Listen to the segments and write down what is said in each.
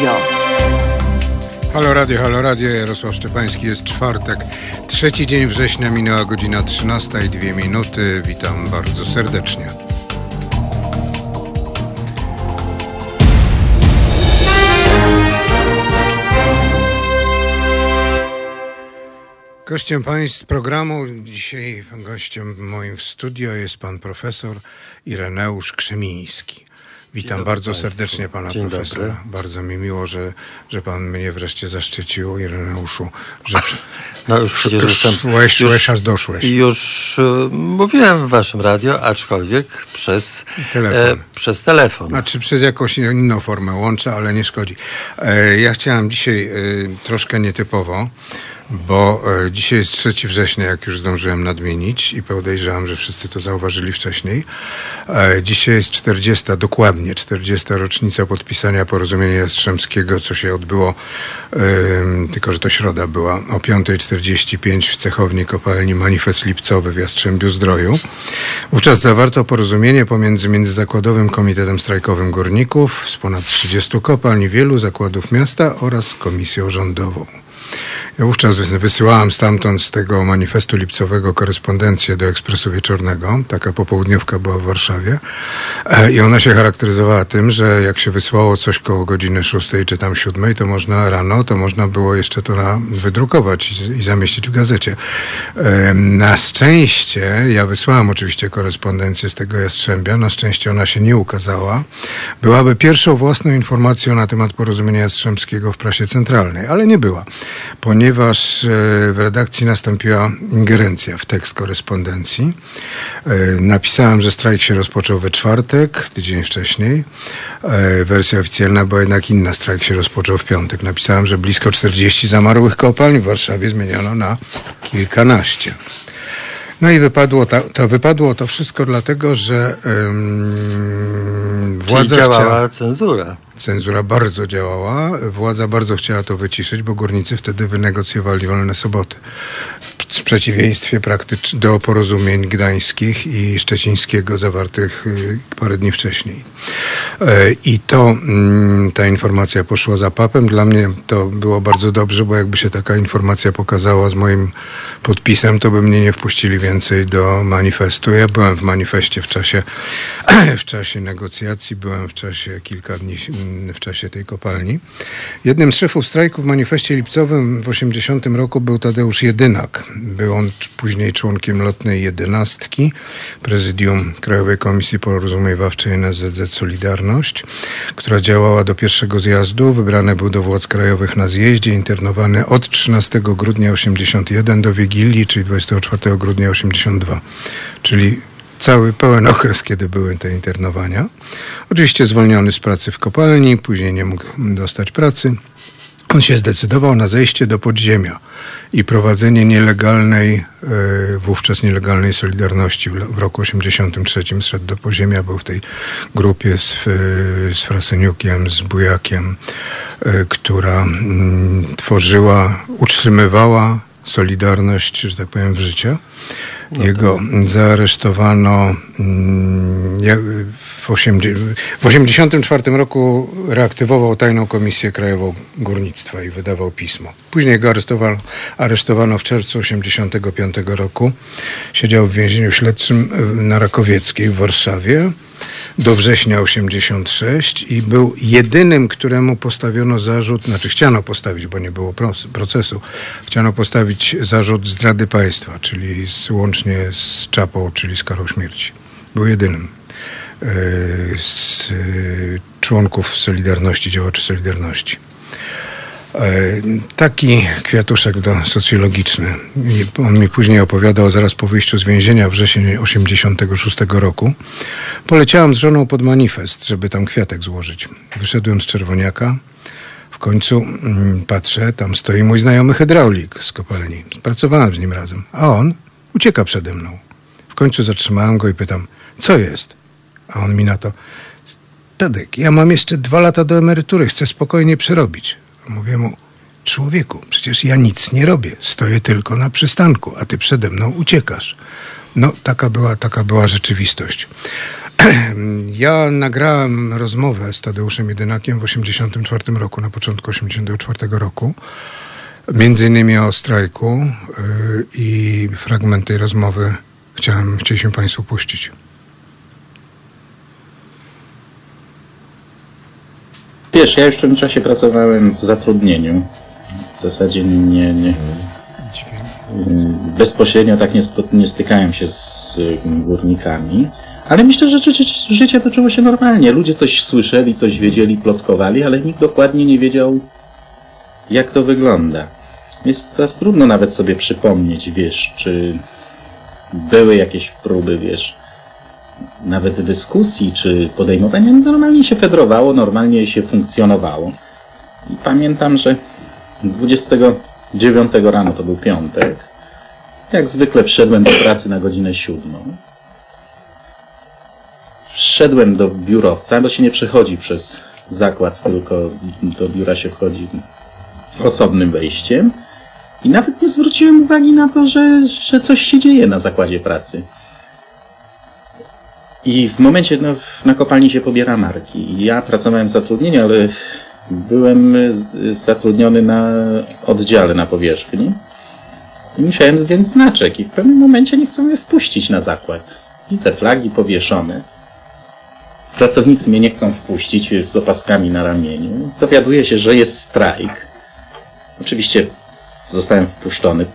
Radio. Halo Radio, Halo Radio, Jarosław Szczepański, jest czwartek, trzeci dzień września, minęła godzina 13 i dwie minuty. Witam bardzo serdecznie. Gościem państw programu, dzisiaj gościem moim w studio jest pan profesor Ireneusz Krzemiński. Witam bardzo Państwu. serdecznie pana Dzień profesora. dobry. Bardzo mi miło, że, że pan mnie wreszcie zaszczycił, Ireneuszu, że przy- No już przecież jestem... szłeś, już, aż doszłeś. Już e, mówiłem w waszym radio, aczkolwiek przez Telefon. przez telefon. Znaczy przez jakąś inną formę łącza, ale nie szkodzi. E, Ja chciałem dzisiaj e, troszkę nietypowo, bo e, dzisiaj jest 3 września, jak już zdążyłem nadmienić i podejrzewam, że wszyscy to zauważyli wcześniej. E, Dzisiaj jest 40, dokładnie 40 rocznica podpisania porozumienia Jastrzębskiego, co się odbyło, tylko że to środa była, o 5.45 w cechowni kopalni Manifest Lipcowy w Jastrzębiu Zdroju. Wówczas zawarto porozumienie pomiędzy Międzyzakładowym Komitetem Strajkowym Górników z ponad 30 kopalń, wielu zakładów miasta oraz komisją rządową. Ja wówczas wys- wysyłałem stamtąd z tego manifestu lipcowego korespondencję do Ekspresu Wieczornego. Taka popołudniówka była w Warszawie. E, I ona się charakteryzowała tym, że jak się wysłało coś koło godziny 6 czy tam 7, to można rano, to można było jeszcze to na, wydrukować i, i zamieścić w gazecie. E, Na szczęście, ja wysłałem oczywiście korespondencję z tego Jastrzębia, na szczęście ona się nie ukazała. Byłaby pierwszą własną informacją na temat porozumienia Jastrzębskiego w prasie centralnej, ale nie była, ponieważ e, w redakcji nastąpiła ingerencja w tekst korespondencji. E, Napisałem, że strajk się rozpoczął we czwartek, tydzień wcześniej. E, Wersja oficjalna była jednak inna. Strajk się rozpoczął w piątek. Napisałem, że blisko 40 zamarłych kopalń w Warszawie zmieniono na kilkanaście. No i wypadło, ta, to wypadło to wszystko dlatego, że Czyli władza działała chciała, cenzura. Cenzura bardzo działała, władza bardzo chciała to wyciszyć, bo górnicy wtedy wynegocjowali wolne soboty. W przeciwieństwie do porozumień gdańskich i szczecińskiego zawartych y, parę dni wcześniej. E, I to mm, ta informacja poszła za papem. Dla mnie to było bardzo dobrze, bo jakby się taka informacja pokazała z moim podpisem, to by mnie nie wpuścili więcej do manifestu. Ja byłem w manifestie w czasie, w czasie negocjacji, byłem w czasie kilka dni mm, w czasie tej kopalni. Jednym z szefów strajku w manifestie lipcowym w 80 roku był Tadeusz Jedynak. Był on później członkiem lotnej jedenastki, prezydium Krajowej Komisji Porozumiewawczej NSZZ Solidarność, która działała do pierwszego zjazdu. Wybrany był do władz krajowych na zjeździe, internowany od 13 grudnia 81 do Wigilii, czyli 24 grudnia 82, czyli cały pełen okres, kiedy były te internowania. Oczywiście zwolniony z pracy w kopalni, później nie mógł dostać pracy. On się zdecydował na zejście do podziemia i prowadzenie nielegalnej, e, wówczas nielegalnej Solidarności. W, roku 83 zszedł do podziemia, był w tej grupie z, e, z Frasyniukiem, z Bujakiem, e, która mm, tworzyła, utrzymywała Solidarność, że tak powiem, w życiu. Jego zaaresztowano mm, w, 80, w 84 roku reaktywował tajną komisję krajową górnictwa i wydawał pismo. Później go aresztowano, aresztowano w czerwcu 85 roku. Siedział w więzieniu śledczym na Rakowieckiej w Warszawie do września 86 i był jedynym, któremu postawiono zarzut, znaczy chciano postawić, bo nie było procesu, chciano postawić zarzut zdrady państwa, czyli z, łącznie z Czapą, czyli z karą śmierci. Był jedynym z e, członków Solidarności, działaczy Solidarności. E, Taki kwiatuszek do socjologiczny. On mi później opowiadał, zaraz po wyjściu z więzienia wrzesień 86 roku. Poleciałem z żoną pod manifest, żeby tam kwiatek złożyć. Wyszedłem z czerwoniaka. W końcu mm, patrzę, tam stoi mój znajomy hydraulik z kopalni. Pracowałem z nim razem. A on ucieka przede mną. W końcu zatrzymałem go i pytam, co jest? A on mi na to, Tadek, ja mam jeszcze dwa lata do emerytury, chcę spokojnie przerobić. Mówię mu, człowieku, przecież ja nic nie robię, stoję tylko na przystanku, a ty przede mną uciekasz. No, taka była, taka była rzeczywistość. Ja nagrałem rozmowę z Tadeuszem Jedynakiem w 1984 roku, na początku 1984 roku. Między innymi o strajku y, i fragment tej rozmowy chciałem, chcieliśmy Państwu puścić. Wiesz, ja już w tym czasie pracowałem w zatrudnieniu. W zasadzie nie, nie bezpośrednio tak nie, nie stykałem się z y, górnikami. Ale myślę, że życie, życie toczyło się normalnie. Ludzie coś słyszeli, coś wiedzieli, plotkowali, ale nikt dokładnie nie wiedział, jak to wygląda. Jest teraz trudno nawet sobie przypomnieć, wiesz, czy były jakieś próby, wiesz, nawet dyskusji, czy podejmowania. Normalnie się fedrowało, normalnie się funkcjonowało. I pamiętam, że 29 rano, to był piątek, jak zwykle wszedłem do pracy na godzinę siódmą. Wszedłem do biurowca, bo się nie przechodzi przez zakład, tylko do biura się wchodzi osobnym wejściem. I nawet nie zwróciłem uwagi na to, że, że coś się dzieje na zakładzie pracy. I w momencie no, na kopalni się pobiera marki. Ja pracowałem w zatrudnieniu, ale byłem zatrudniony na oddziale na powierzchni. I musiałem zdjąć znaczek i w pewnym momencie nie chcą mnie wpuścić na zakład. Widzę flagi powieszone. Pracownicy mnie nie chcą wpuścić z opaskami na ramieniu. Dowiaduję się, że jest strajk. Oczywiście zostałem wpuszczony.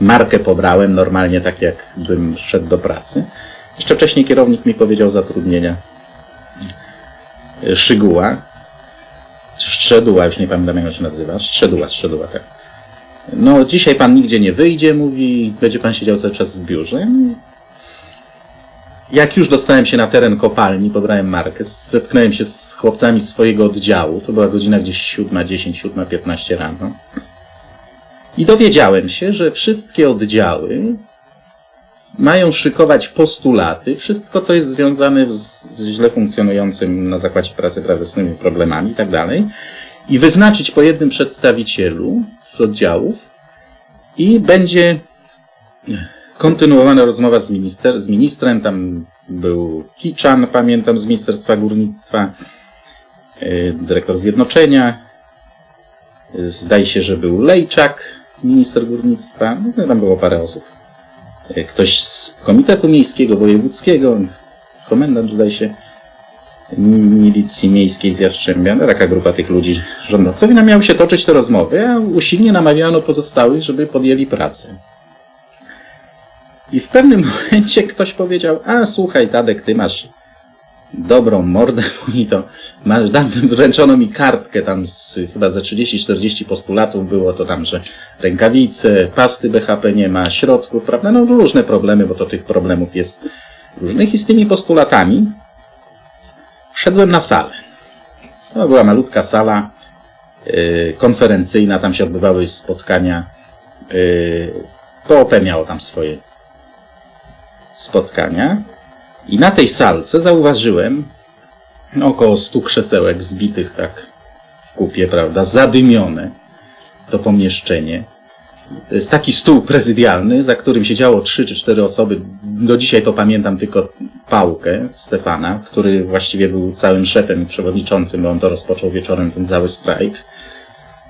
Markę pobrałem normalnie tak, jak bym szedł do pracy. Jeszcze wcześniej kierownik mi powiedział zatrudnienia Szyguła, czy Szczeduła, już nie pamiętam jak on się nazywa. Szczeduła, Szczeduła, tak. No, dzisiaj pan nigdzie nie wyjdzie, mówi, będzie pan siedział cały czas w biurze. Jak już dostałem się na teren kopalni, pobrałem markę, zetknąłem się z chłopcami swojego oddziału, to była godzina gdzieś 7.10, 7.15 rano. I dowiedziałem się, że wszystkie oddziały mają szykować postulaty, wszystko co jest związane z źle funkcjonującym na zakładzie pracy prawesnymi problemami i tak i wyznaczyć po jednym przedstawicielu z oddziałów i będzie kontynuowana rozmowa z, minister, z ministrem, tam był Kiczan, pamiętam, z Ministerstwa Górnictwa, yy, dyrektor Zjednoczenia, yy, zdaje się, że był Lejczak, minister górnictwa, no, tam było parę osób. Yy, Ktoś z Komitetu Miejskiego, Wojewódzkiego, komendant, zdaje się, milicji miejskiej z Jastrzębia, no, taka grupa tych ludzi. I nam miały się toczyć te rozmowy, a usilnie namawiano pozostałych, żeby podjęli pracę. I w pewnym momencie ktoś powiedział, a słuchaj Tadek, ty masz dobrą mordę, i to wręczono mi kartkę tam z chyba ze 30-40 postulatów było to tam, że rękawice, pasty BHP nie ma, środków, prawda, no różne problemy, bo to tych problemów jest różnych i z tymi postulatami wszedłem na salę. To była malutka sala yy, konferencyjna, tam się odbywały spotkania. Yy, miało tam swoje spotkania. I na tej salce zauważyłem około stu krzesełek zbitych tak w kupie, prawda, zadymione to pomieszczenie. Taki stół prezydialny, za którym siedziało trzy czy cztery osoby. Do dzisiaj to pamiętam tylko Pałkę Stefana, który właściwie był całym szefem i przewodniczącym, bo on to rozpoczął wieczorem ten cały strajk.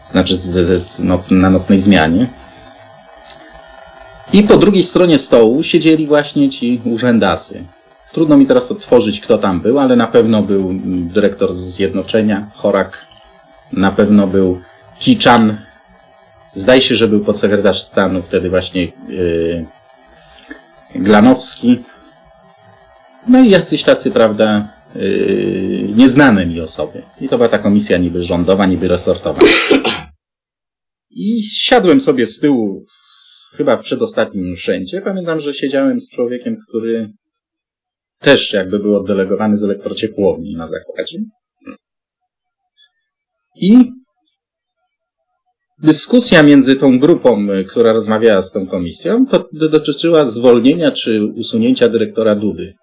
Znaczy z, z, z noc, na nocnej zmianie. I po drugiej stronie stołu siedzieli właśnie ci urzędasy. Trudno mi teraz odtworzyć, kto tam był, ale na pewno był mm, dyrektor z Zjednoczenia, Chorak. Na pewno był Kiczan. Zdaje się, że był podsekretarz stanu wtedy właśnie yy, Glanowski. No i jacyś tacy, prawda, yy, nieznane mi osoby. I to była ta komisja niby rządowa, niby resortowa. I siadłem sobie z tyłu, chyba w przedostatnim rzędzie. Pamiętam, że siedziałem z człowiekiem, który też jakby był oddelegowany z elektrociepłowni na zakładzie. I dyskusja między tą grupą, która rozmawiała z tą komisją, to do- dotyczyła zwolnienia czy usunięcia dyrektora Dudy.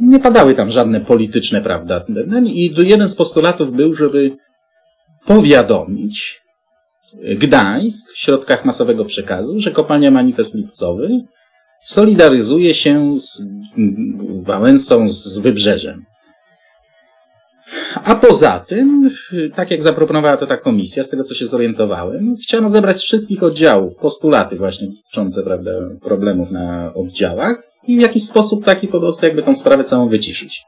Nie padały tam żadne polityczne, prawda? I jeden z postulatów był, żeby powiadomić Gdańsk w środkach masowego przekazu, że kopalnia Manifest Lipcowy solidaryzuje się z Wałęsą, z Wybrzeżem. A poza tym, tak jak zaproponowała to ta komisja, z tego co się zorientowałem, chciano zebrać wszystkich oddziałów postulaty właśnie dotyczące prawda, problemów na oddziałach i w jakiś sposób taki po prostu jakby tą sprawę całą wyciszyć.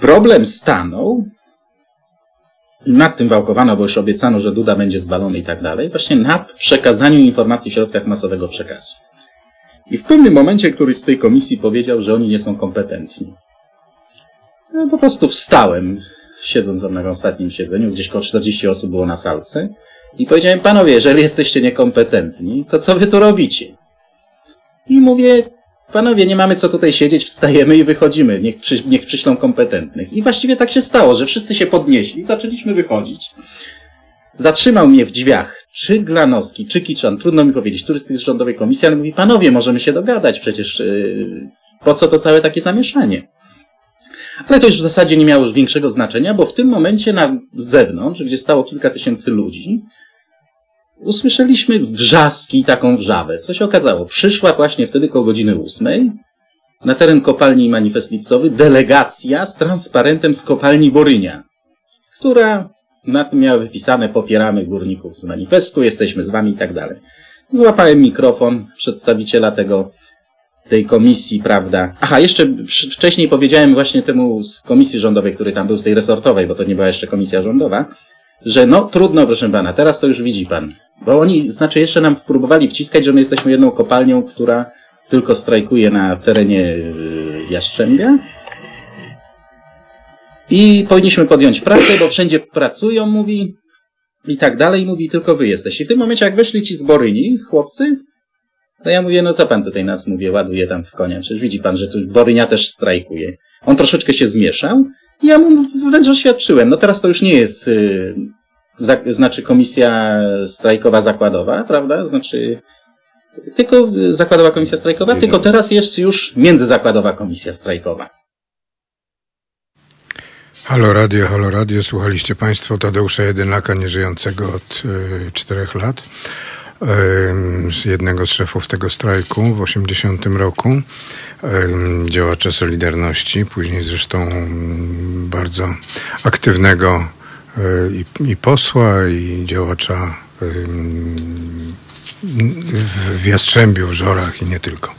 Problem stanął, nad tym wałkowano, bo już obiecano, że Duda będzie zwalony i tak dalej, właśnie na przekazaniu informacji w środkach masowego przekazu. I w pewnym momencie któryś z tej komisji powiedział, że oni nie są kompetentni. No, po prostu wstałem, siedząc na ostatnim siedzeniu, gdzieś około 40 osób było na salce i powiedziałem, panowie, jeżeli jesteście niekompetentni, to co wy tu robicie? I mówię, panowie, nie mamy co tutaj siedzieć, wstajemy i wychodzimy, niech, przy, niech przyślą kompetentnych. I właściwie tak się stało, że wszyscy się podnieśli, zaczęliśmy wychodzić. Zatrzymał mnie w drzwiach czy Glanowski, czy Kiczan, trudno mi powiedzieć, który z tych rządowej komisji, ale mówi, panowie, możemy się dogadać, przecież yy, po co to całe takie zamieszanie? Ale to już w zasadzie nie miało już większego znaczenia, bo w tym momencie na zewnątrz, gdzie stało kilka tysięcy ludzi, usłyszeliśmy wrzaski i taką wrzawę. Co się okazało? Przyszła właśnie wtedy koło godziny ósmej na teren kopalni Manifest Lipcowy delegacja z transparentem z kopalni Borynia, która na tym miała wypisane popieramy górników z manifestu, jesteśmy z wami i tak dalej. Złapałem mikrofon przedstawiciela tego tej komisji, prawda? Aha, jeszcze wcześniej powiedziałem właśnie temu z komisji rządowej, który tam był, z tej resortowej, bo to nie była jeszcze komisja rządowa, że no trudno, proszę pana, teraz to już widzi pan. Bo oni, znaczy jeszcze nam próbowali wciskać, że my jesteśmy jedną kopalnią, która tylko strajkuje na terenie y, Jastrzębia. I powinniśmy podjąć pracę, bo wszędzie pracują, mówi, i tak dalej, mówi, tylko wy jesteście. I w tym momencie, jak weszli ci z Boryni, chłopcy, to ja mówię, no co pan tutaj nas, mówię, ładuje tam w konia. Przecież widzi pan, że tu Borynia też strajkuje. On troszeczkę się zmieszał i ja mu wręcz oświadczyłem. No teraz to już nie jest, yy, za, znaczy komisja strajkowa zakładowa, prawda? Znaczy, tylko zakładowa komisja strajkowa, tylko teraz jest już międzyzakładowa komisja strajkowa. Halo Radio, Halo Radio. Słuchaliście Państwo Tadeusza Jedynaka, nieżyjącego od y, czterech lat jednego z szefów tego strajku w 80 roku, działacza Solidarności, później zresztą bardzo aktywnego e, i posła, i działacza w Jastrzębiu, w Żorach i nie tylko.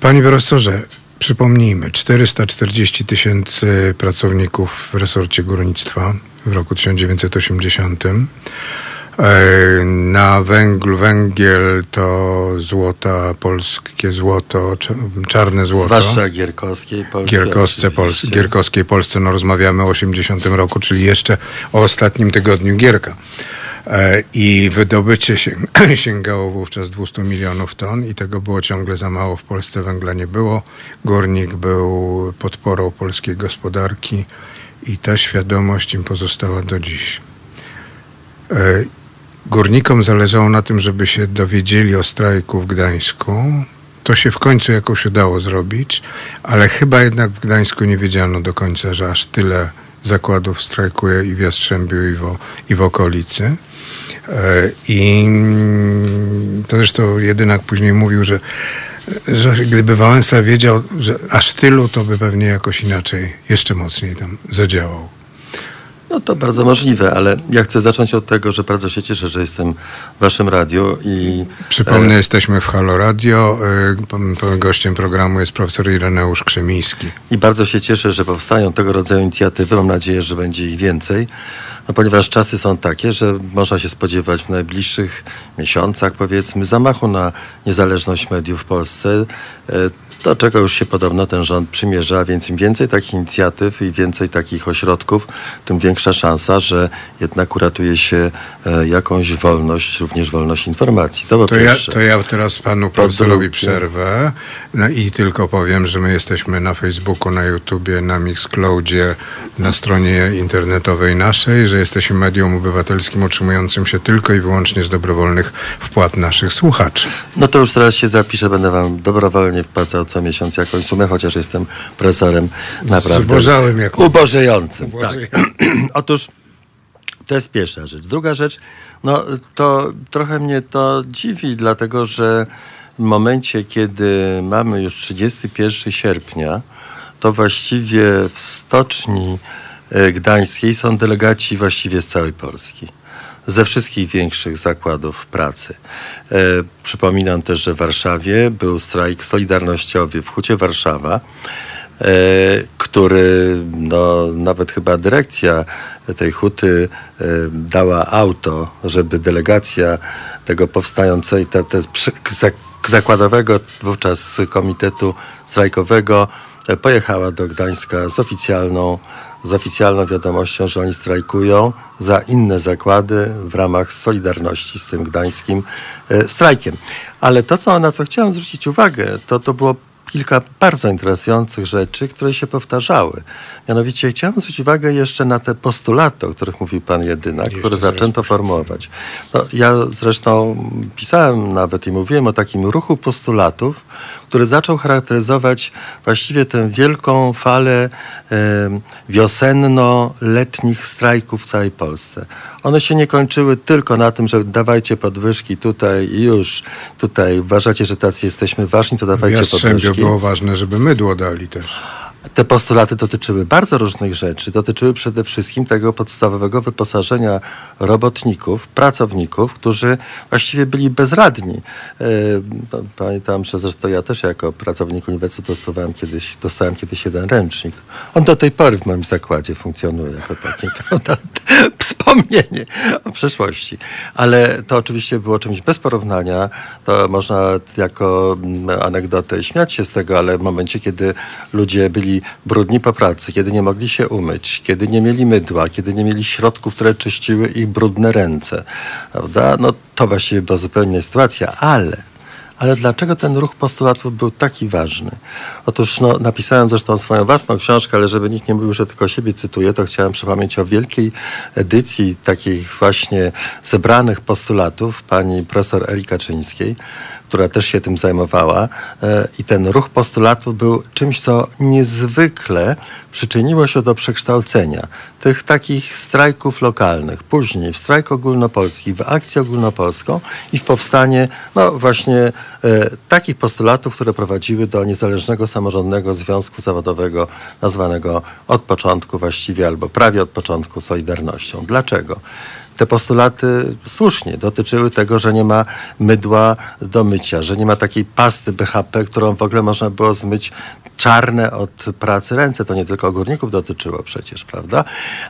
Panie profesorze, przypomnijmy, 440 tysięcy pracowników w resorcie górnictwa w roku 1980 E, na węglu węgiel to złota, polskie złoto, czarne złoto. Zwłaszcza Gierkowskiej Polsce. Gierkowsce, Pols Gierkowskiej Polsce, no rozmawiamy o 80 roku, czyli jeszcze o ostatnim tygodniu Gierka. E, I wydobycie sięgało wówczas 200 milionów ton i tego było ciągle za mało. W Polsce węgla nie było. Górnik był podporą polskiej gospodarki i ta świadomość im pozostała do dziś. E, Górnikom zależało na tym, żeby się dowiedzieli o strajku w Gdańsku. To się w końcu jakoś udało zrobić, ale chyba jednak w Gdańsku nie wiedziano do końca, że aż tyle zakładów strajkuje i w Jastrzębiu, i w, i w okolicy. E, I to zresztą jedynak później mówił, że, że gdyby Wałęsa wiedział, że aż tylu, to by pewnie jakoś inaczej, jeszcze mocniej tam zadziałał. No to bardzo możliwe, ale ja chcę zacząć od tego, że bardzo się cieszę, że jestem w waszym radiu i... Przypomnę, e... jesteśmy w Halo Radio. E, gościem programu jest profesor Ireneusz Krzemiński. I bardzo się cieszę, że powstają tego rodzaju inicjatywy. Mam nadzieję, że będzie ich więcej. No, ponieważ czasy są takie, że można się spodziewać w najbliższych miesiącach, powiedzmy, zamachu na niezależność mediów w Polsce. Do czego już się podobno ten rząd przymierza, więc im więcej takich inicjatyw i więcej takich ośrodków, tym większa szansa, że jednak uratuje się e, jakąś wolność, również wolność informacji. To, to, ja, to ja teraz panu profesorowi przerwę no i tylko powiem, że my jesteśmy na Facebooku, na YouTubie, na Mixcloudzie, na stronie internetowej naszej, że jesteśmy medium obywatelskim utrzymującym się tylko i wyłącznie z dobrowolnych wpłat naszych słuchaczy. No to już teraz się zapiszę, będę wam dobrowolnie wpłacał co miesiąc jakąś sumę, chociaż jestem profesorem naprawdę Zubożałym jak ubożejącym. Tak. Otóż to jest pierwsza rzecz. Druga rzecz, no to trochę mnie to dziwi, dlatego że w momencie, kiedy mamy już 31 sierpnia, to właściwie w stoczni e, gdańskiej są delegaci właściwie z całej Polski. Ze wszystkich większych zakładów pracy. E, przypominam też, że w Warszawie był strajk solidarnościowy w Hucie Warszawa, e, który no, nawet chyba dyrekcja tej huty e, dała auto, żeby delegacja tego powstającej, te, te, przy- zak- zakładowego wówczas komitetu strajkowego e, pojechała do Gdańska z oficjalną, z oficjalną wiadomością, że oni strajkują za inne zakłady w ramach solidarności z tym gdańskim e, strajkiem. Ale to, co, na co chciałem zwrócić uwagę, to, to było kilka bardzo interesujących rzeczy, które się powtarzały. Mianowicie chciałem zwrócić uwagę jeszcze na te postulaty, o których mówił pan Jedynak, Jeszcze które zaczęto formułować. No, ja zresztą pisałem nawet i mówiłem o takim ruchu postulatów, który zaczął charakteryzować właściwie tę wielką falę wiosenno-letnich strajków w całej Polsce. One się nie kończyły tylko na tym, że dawajcie podwyżki tutaj i już, tutaj uważacie, że tacy jesteśmy ważni, to dawajcie Jastrzębiu podwyżki. było ważne, żeby mydło dali też. Te postulaty dotyczyły bardzo różnych rzeczy. Dotyczyły przede wszystkim tego podstawowego wyposażenia robotników, pracowników, którzy właściwie byli bezradni. E, no, Pamiętam, że zresztą ja też jako pracownik uniwersytetu dostawałem kiedyś, dostałem kiedyś jeden ręcznik. On do tej pory w moim zakładzie funkcjonuje jako taki wspomnienie o przeszłości. Ale to oczywiście było czymś bez porównania. To można jako mm, anegdotę śmiać się z tego, ale w momencie, kiedy ludzie byli brudni po pracy, kiedy nie mogli się umyć, kiedy nie mieli mydła, kiedy nie mieli środków, które czyściły ich brudne ręce, prawda? No to właściwie była zupełnie sytuacja, ale ale dlaczego ten ruch postulatów był taki ważny? Otóż no, napisałem zresztą swoją własną książkę, ale żeby nikt nie mówił, że tylko siebie cytuję, to chciałem przypomnieć o wielkiej edycji takich właśnie zebranych postulatów pani profesor Eli Kaczyńskiej, która też się tym zajmowała. E, I ten ruch postulatów był czymś, co niezwykle przyczyniło się do przekształcenia tych takich strajków lokalnych, później w strajk ogólnopolski, w akcję ogólnopolską i w powstanie no właśnie e, takich postulatów, które prowadziły do niezależnego samorządnego związku zawodowego nazwanego od początku właściwie albo prawie od początku Solidarnością. Dlaczego? Te postulaty słusznie dotyczyły tego, że nie ma mydła do mycia, że nie ma takiej pasty BHP, którą w ogóle można było zmyć czarne od pracy ręce. To nie tylko górników dotyczyło przecież, prawda?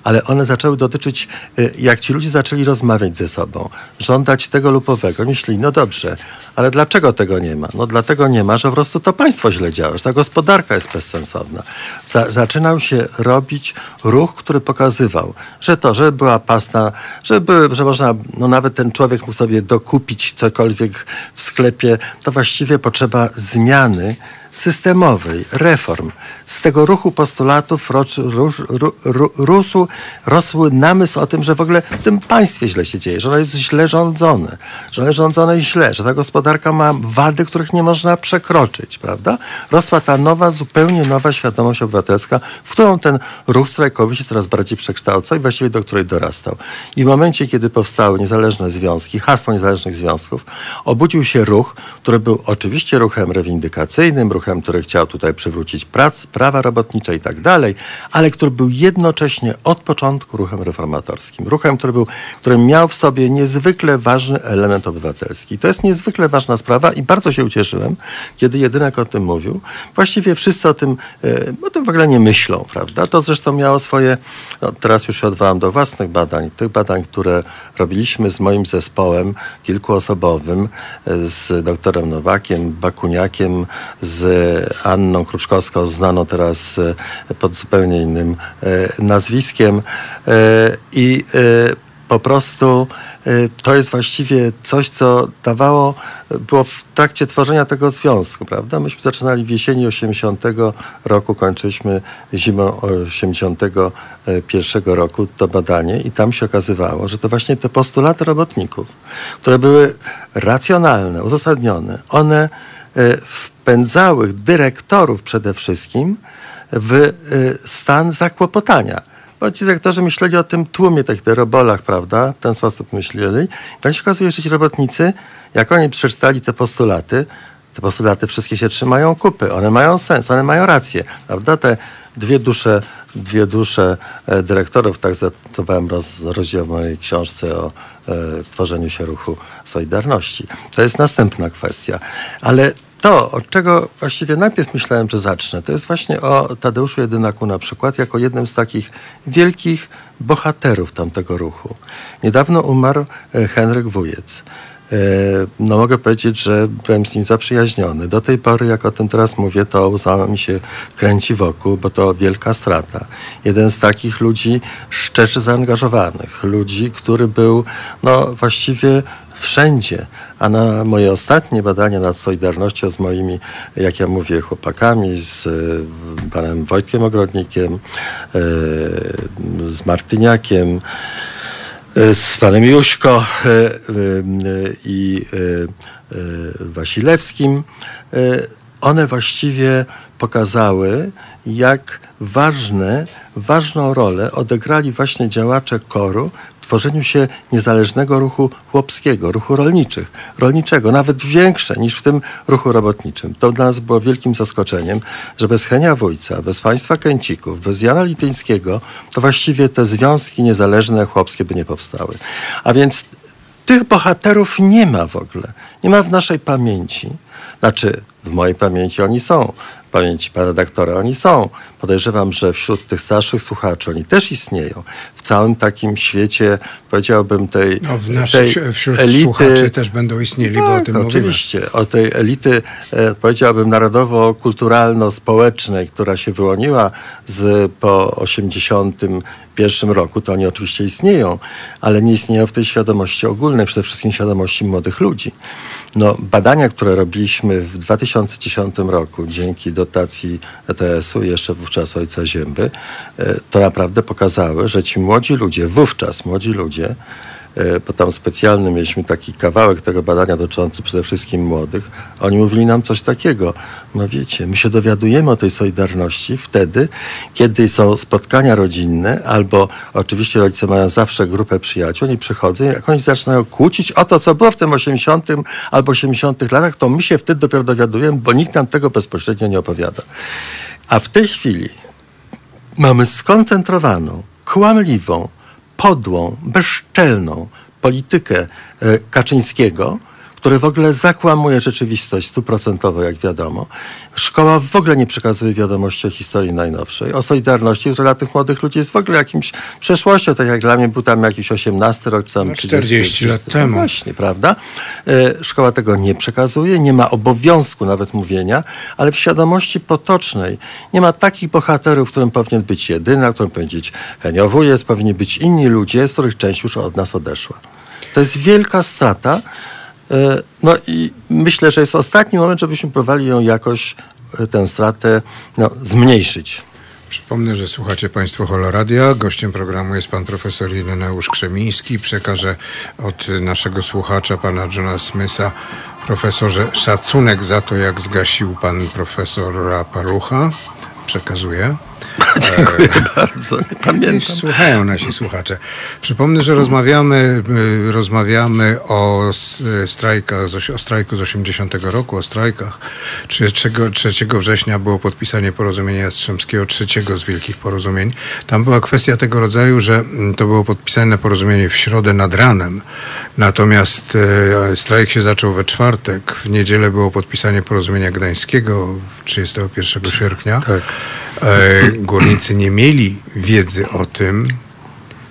Ale one zaczęły dotyczyć, y, jak ci ludzie zaczęli rozmawiać ze sobą, żądać tego lub owego. No dobrze, ale dlaczego tego nie ma? No dlatego nie ma, że po prostu to państwo źle działa, że ta gospodarka jest bezsensowna. Za, zaczynał się robić ruch, który pokazywał, że to, że była pasta, że, były, że można, no nawet ten człowiek mógł sobie dokupić cokolwiek w sklepie, to właściwie potrzeba zmiany systemowej, reform. Z tego ruchu postulatów roc, rusz, ru, ru, rósł, rosły namysł o tym, że w ogóle w tym państwie źle się dzieje, że ono jest źle rządzone, że ono jest rządzone źle, że ta gospodarka ma wady, których nie można przekroczyć, prawda? Rosła ta nowa, zupełnie nowa świadomość obywatelska, w którą ten ruch strajkowy się coraz bardziej przekształcał i właściwie do której dorastał. I w momencie, kiedy powstały niezależne związki, hasło niezależnych związków, obudził się ruch, który był oczywiście ruchem rewindykacyjnym, ruchem, który chciał tutaj przywrócić prac, prawa robotnicze i tak dalej, ale który był jednocześnie od początku ruchem reformatorskim. Ruchem, który, był, który miał w sobie niezwykle ważny element obywatelski. To jest niezwykle ważna sprawa i bardzo się ucieszyłem, kiedy jedynek o tym mówił. Właściwie wszyscy o tym, e, o tym w ogóle nie myślą, prawda? To zresztą miało swoje, no teraz już się odwołam do własnych badań, tych badań, które robiliśmy z moim zespołem kilkuosobowym, e, z doktorem Nowakiem, Bakuniakiem, z Anną Kruczkowską, znaną teraz e, pod zupełnie innym e, nazwiskiem. E, I e, po prostu e, to jest właściwie coś, co dawało, było w trakcie tworzenia tego związku, prawda? Myśmy zaczynali w jesieni 80 roku, kończyliśmy zimą 81 roku to badanie i tam się okazywało, że to właśnie te postulaty robotników, które były racjonalne, uzasadnione, one e, wpędzały dyrektorów przede wszystkim w e, stan zakłopotania. Bo ci dyrektorzy myśleli o tym tłumie, tych derobolach, prawda? W ten sposób myśleli. Tak się okazuje, że ci robotnicy, jak oni przeczytali te postulaty, te postulaty wszystkie się trzymają kupy, one mają sens, one mają rację, prawda? Te dwie dusze, dwie dusze e, dyrektorów, tak zacytowałem roz, rozdział mojej książce o e, tworzeniu się ruchu Solidarności. To jest następna kwestia. Ale to, od czego właściwie najpierw myślałem, że zacznę, to jest właśnie o Tadeuszu Jedynaku na przykład, jako jednym z takich wielkich bohaterów tamtego ruchu. Niedawno umarł e, Henryk Wujec. E, No mogę powiedzieć, że byłem z nim zaprzyjaźniony. Do tej pory, jak o tym teraz mówię, to łza mi się kręci wokół, bo to wielka strata. Jeden z takich ludzi szczerze zaangażowanych, ludzi, który był no, właściwie wszędzie. A na moje ostatnie badania nad Solidarnością z moimi, jak ja mówię, chłopakami, z e, panem Wojtkiem Ogrodnikiem, e, z Martyniakiem, z panem Juśko e, e, i e, e, Wasilewskim, e, one właściwie pokazały, jak ważne, ważną rolę odegrali właśnie działacze koru tworzeniu się niezależnego ruchu chłopskiego, ruchu rolniczych, rolniczego, nawet większe niż w tym ruchu robotniczym. To dla nas było wielkim zaskoczeniem, że bez Henia Wójca, bez państwa Kęcików, bez Jana Lityńskiego, to właściwie te związki niezależne chłopskie by nie powstały. A więc tych bohaterów nie ma w ogóle. Nie ma w naszej pamięci. Znaczy, w mojej pamięci oni są. Pamięci pana redaktora oni są. Podejrzewam, że wśród tych starszych słuchaczy oni też istnieją. W całym takim świecie, powiedziałbym, tej, No, w naszych, tej wśród elity. słuchaczy też będą istnieli, bo o Tak, tym mówimy. oczywiście. O tej elity, e, powiedziałbym, narodowo-kulturalno-społecznej, która się wyłoniła z, po 81 roku, to oni oczywiście istnieją, ale nie istnieją w tej świadomości ogólnej, przede wszystkim świadomości młodych ludzi. No, badania, które robiliśmy w 2010 roku dzięki dotacji ETS-u, jeszcze wówczas ojca Zięby, e, to naprawdę pokazały, że ci młodzi ludzie, wówczas młodzi ludzie, bo tam specjalny mieliśmy taki kawałek tego badania dotyczący przede wszystkim młodych. Oni mówili nam coś takiego. No wiecie, my się dowiadujemy o tej solidarności wtedy, kiedy są spotkania rodzinne, albo oczywiście rodzice mają zawsze grupę przyjaciół, oni przychodzą i jak oni zaczynają kłócić o to, co było w tym 80 albo 80 latach, to my się wtedy dopiero dowiadujemy, bo nikt nam tego bezpośrednio nie opowiada. A w tej chwili mamy skoncentrowaną, kłamliwą, podłą, bezczelną politykę e, Kaczyńskiego, który w ogóle zakłamuje rzeczywistość stuprocentowo, jak wiadomo. Szkoła w ogóle nie przekazuje wiadomości o historii najnowszej, o Solidarności, która dla tych młodych ludzi jest w ogóle jakimś przeszłością, tak jak dla mnie był tam jakiś 18 rok, czy tam No, 30, 40 lat No temu. Właśnie, prawda? E, Szkoła tego nie przekazuje, nie ma obowiązku nawet mówienia, ale w świadomości potocznej nie ma takich bohaterów, którym powinien być jedyna, którym powinien być Henio Wujec, powinni być inni ludzie, z których część już od nas odeszła. To jest wielka strata. E, No i myślę, że jest ostatni moment, żebyśmy próbowali ją jakoś, e, tę stratę, no, zmniejszyć. Przypomnę, że słuchacie Państwo Holoradia. Gościem programu jest pan profesor Ireneusz Krzemiński. Przekażę od naszego słuchacza, pana Johna Smitha, profesorze, szacunek za to, jak zgasił pan profesora Parucha. Przekazuję. Dziękuję bardzo. Nie pamiętam. Słuchają nasi słuchacze. Przypomnę, że rozmawiamy, y, rozmawiamy o strajkach, o strajku z 80 roku, o strajkach. 3, 3 września było podpisanie porozumienia Jastrzębskiego, trzeciego z wielkich porozumień. Tam była kwestia tego rodzaju, że mm, to było podpisane porozumienie w środę nad ranem, natomiast e, strajk się zaczął we czwartek. W niedzielę było podpisanie porozumienia gdańskiego 31 sierpnia. Tak. E, górnicy nie mieli wiedzy o tym,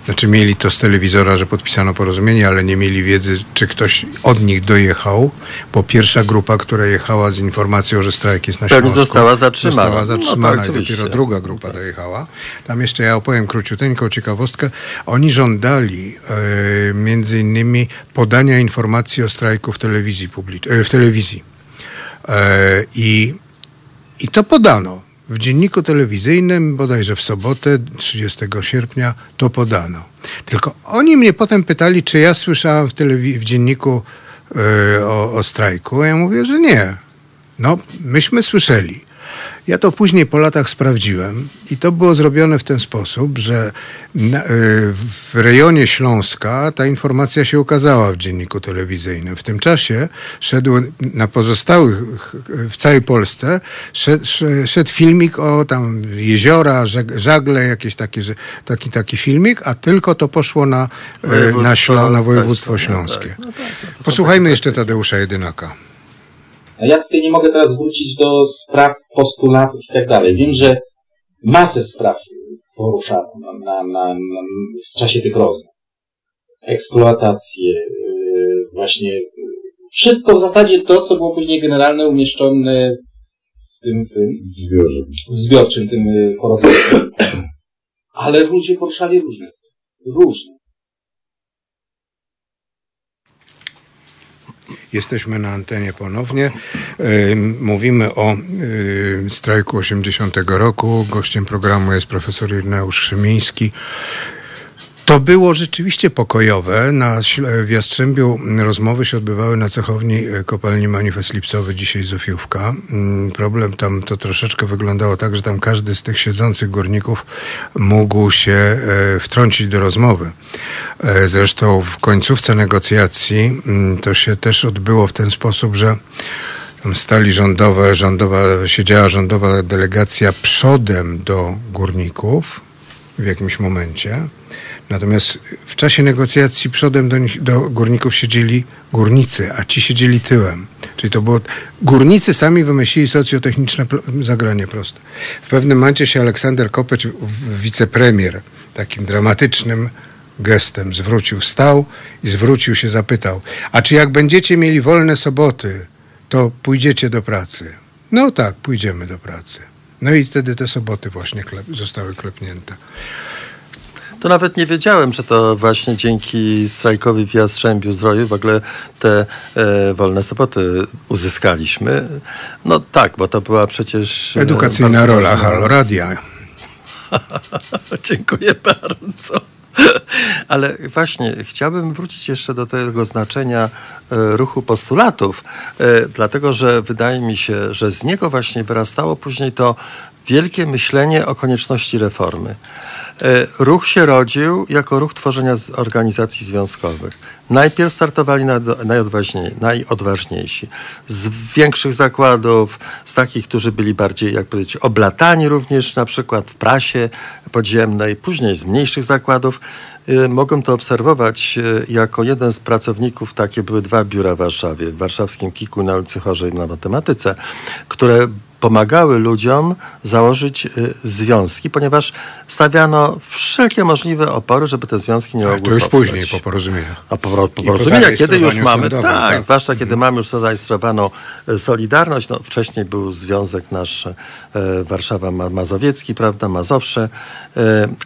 znaczy mieli to z telewizora, że podpisano porozumienie, ale nie mieli wiedzy, czy ktoś od nich dojechał, bo pierwsza grupa, która jechała z informacją, że strajk jest na Śląsku, została zatrzymana. Została No zatrzymana tak, i dopiero druga grupa dojechała. Tam jeszcze ja opowiem króciuteńką ciekawostkę. Oni żądali e, między innymi podania informacji o strajku w telewizji, publicz- e, w telewizji. E, I i to podano. W dzienniku telewizyjnym, bodajże w sobotę, 30 sierpnia, to podano. Tylko oni mnie potem pytali, czy ja słyszałem w, telewi- w dzienniku e, o, o strajku. Ja mówię, że nie. No, myśmy słyszeli. Ja to później po latach sprawdziłem i to było zrobione w ten sposób, że na, y, w rejonie Śląska ta informacja się ukazała w dzienniku telewizyjnym. W tym czasie szedł na pozostałych, w całej Polsce, szedł, szedł filmik o tam jeziora, żeg- żagle, jakieś takie, że- taki, taki filmik, a tylko to poszło na, y, na, Województwo Ślą- na województwo śląskie. tak. Tak, no są Posłuchajmy jeszcze. Tadeusza Jedynaka. Ja tutaj nie mogę teraz wrócić do spraw, postulatów i tak dalej. Wiem, że masę spraw poruszano na, na, na, w czasie tych rozmów. Eksploatację, yy, właśnie wszystko w zasadzie to, co było później generalne umieszczone w tym, w tym w zbiorczym tym yy, porozumieniu. Ale ludzie poruszali różne sprawy. Różne. Jesteśmy na antenie ponownie. Mówimy o y, strajku 80 roku. Gościem programu jest profesor Ireneusz Szymiński. To było rzeczywiście pokojowe. Na w Jastrzębiu rozmowy się odbywały na cechowni e, kopalni Manifest Lipcowy, dzisiaj Zofiówka. Mm, Problem tam to troszeczkę wyglądało tak, że tam każdy z tych siedzących górników mógł się e, wtrącić do rozmowy. E, Zresztą w końcówce negocjacji mm, to się też odbyło w ten sposób, że stali rządowe, rządowa, siedziała rządowa delegacja przodem do górników w jakimś momencie. Natomiast w czasie negocjacji przodem do, nich, do górników siedzieli górnicy, a ci siedzieli tyłem. Czyli to było. Górnicy sami wymyślili socjotechniczne zagranie proste. W pewnym momencie się Aleksander Kopeć, wicepremier, takim dramatycznym gestem zwrócił, wstał i zwrócił się, zapytał: A czy jak będziecie mieli wolne soboty, to pójdziecie do pracy? No tak, pójdziemy do pracy. No i wtedy te soboty właśnie klep, zostały klepnięte. To nawet nie wiedziałem, że to właśnie dzięki strajkowi w Jastrzębiu Zdroju w ogóle te e, wolne soboty uzyskaliśmy. No tak, bo to była przecież... e, Edukacyjna rola Halo Radia. Dziękuję bardzo. Ale właśnie chciałbym wrócić jeszcze do tego znaczenia e, ruchu postulatów, e, dlatego że wydaje mi się, że z niego właśnie wyrastało później to wielkie myślenie o konieczności reformy. E, Ruch się rodził jako ruch tworzenia z- organizacji związkowych. Najpierw startowali najodważniej, najodważniejsi. Z większych zakładów, z takich, którzy byli bardziej, jak powiedzieć, oblatani również na przykład w prasie podziemnej, później z mniejszych zakładów. Y, Mogłem to obserwować y, jako jeden z pracowników, takie były dwa biura w Warszawie, w warszawskim Kiku na ulicy Chorzej na matematyce, które pomagały ludziom założyć y, związki, ponieważ stawiano wszelkie możliwe opory, żeby te związki nie Ale mogły to już powstać. później po porozumieniach. A po, po porozumieniach, kiedy już mamy, tak, tak. zwłaszcza kiedy mamy już zarejestrowaną e, Solidarność, no wcześniej był związek nasz e, Warszawa Ma- Mazowiecki, prawda, Mazowsze,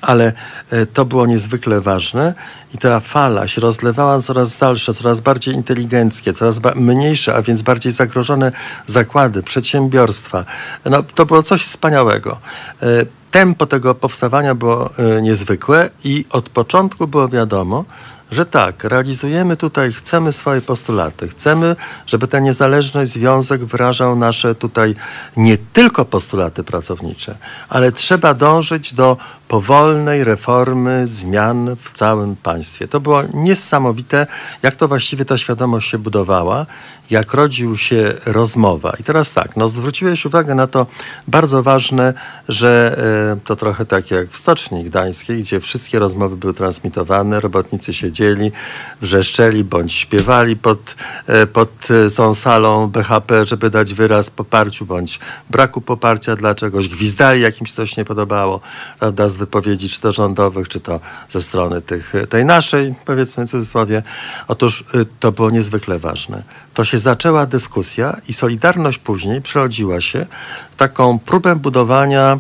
ale e, to było niezwykle ważne i ta fala się rozlewała coraz dalsze, coraz bardziej inteligenckie, coraz mniejsze, a więc bardziej zagrożone zakłady, przedsiębiorstwa. No, to było coś wspaniałego. E, Tempo tego powstawania było e, niezwykłe i od początku było wiadomo, że tak, realizujemy tutaj, chcemy swoje postulaty, chcemy, żeby ten niezależny związek wyrażał nasze tutaj nie tylko postulaty pracownicze, ale trzeba dążyć do powolnej reformy, zmian w całym państwie. To było niesamowite, jak to właściwie ta świadomość się budowała, jak rodził się rozmowa. I teraz tak, no zwróciłeś uwagę na to bardzo ważne, że e, to trochę tak jak w Stoczni Gdańskiej, gdzie wszystkie rozmowy były transmitowane, robotnicy siedzieli, wrzeszczeli bądź śpiewali pod, e, pod tą salą BHP, żeby dać wyraz poparciu bądź braku poparcia dla czegoś, gwizdali, jak im się coś nie podobało, prawda, z wypowiedzi czy to rządowych, czy to ze strony tych, tej naszej, powiedzmy w cudzysłowie. Otóż y, to było niezwykle ważne. To się zaczęła dyskusja i Solidarność później przerodziła się w taką próbę budowania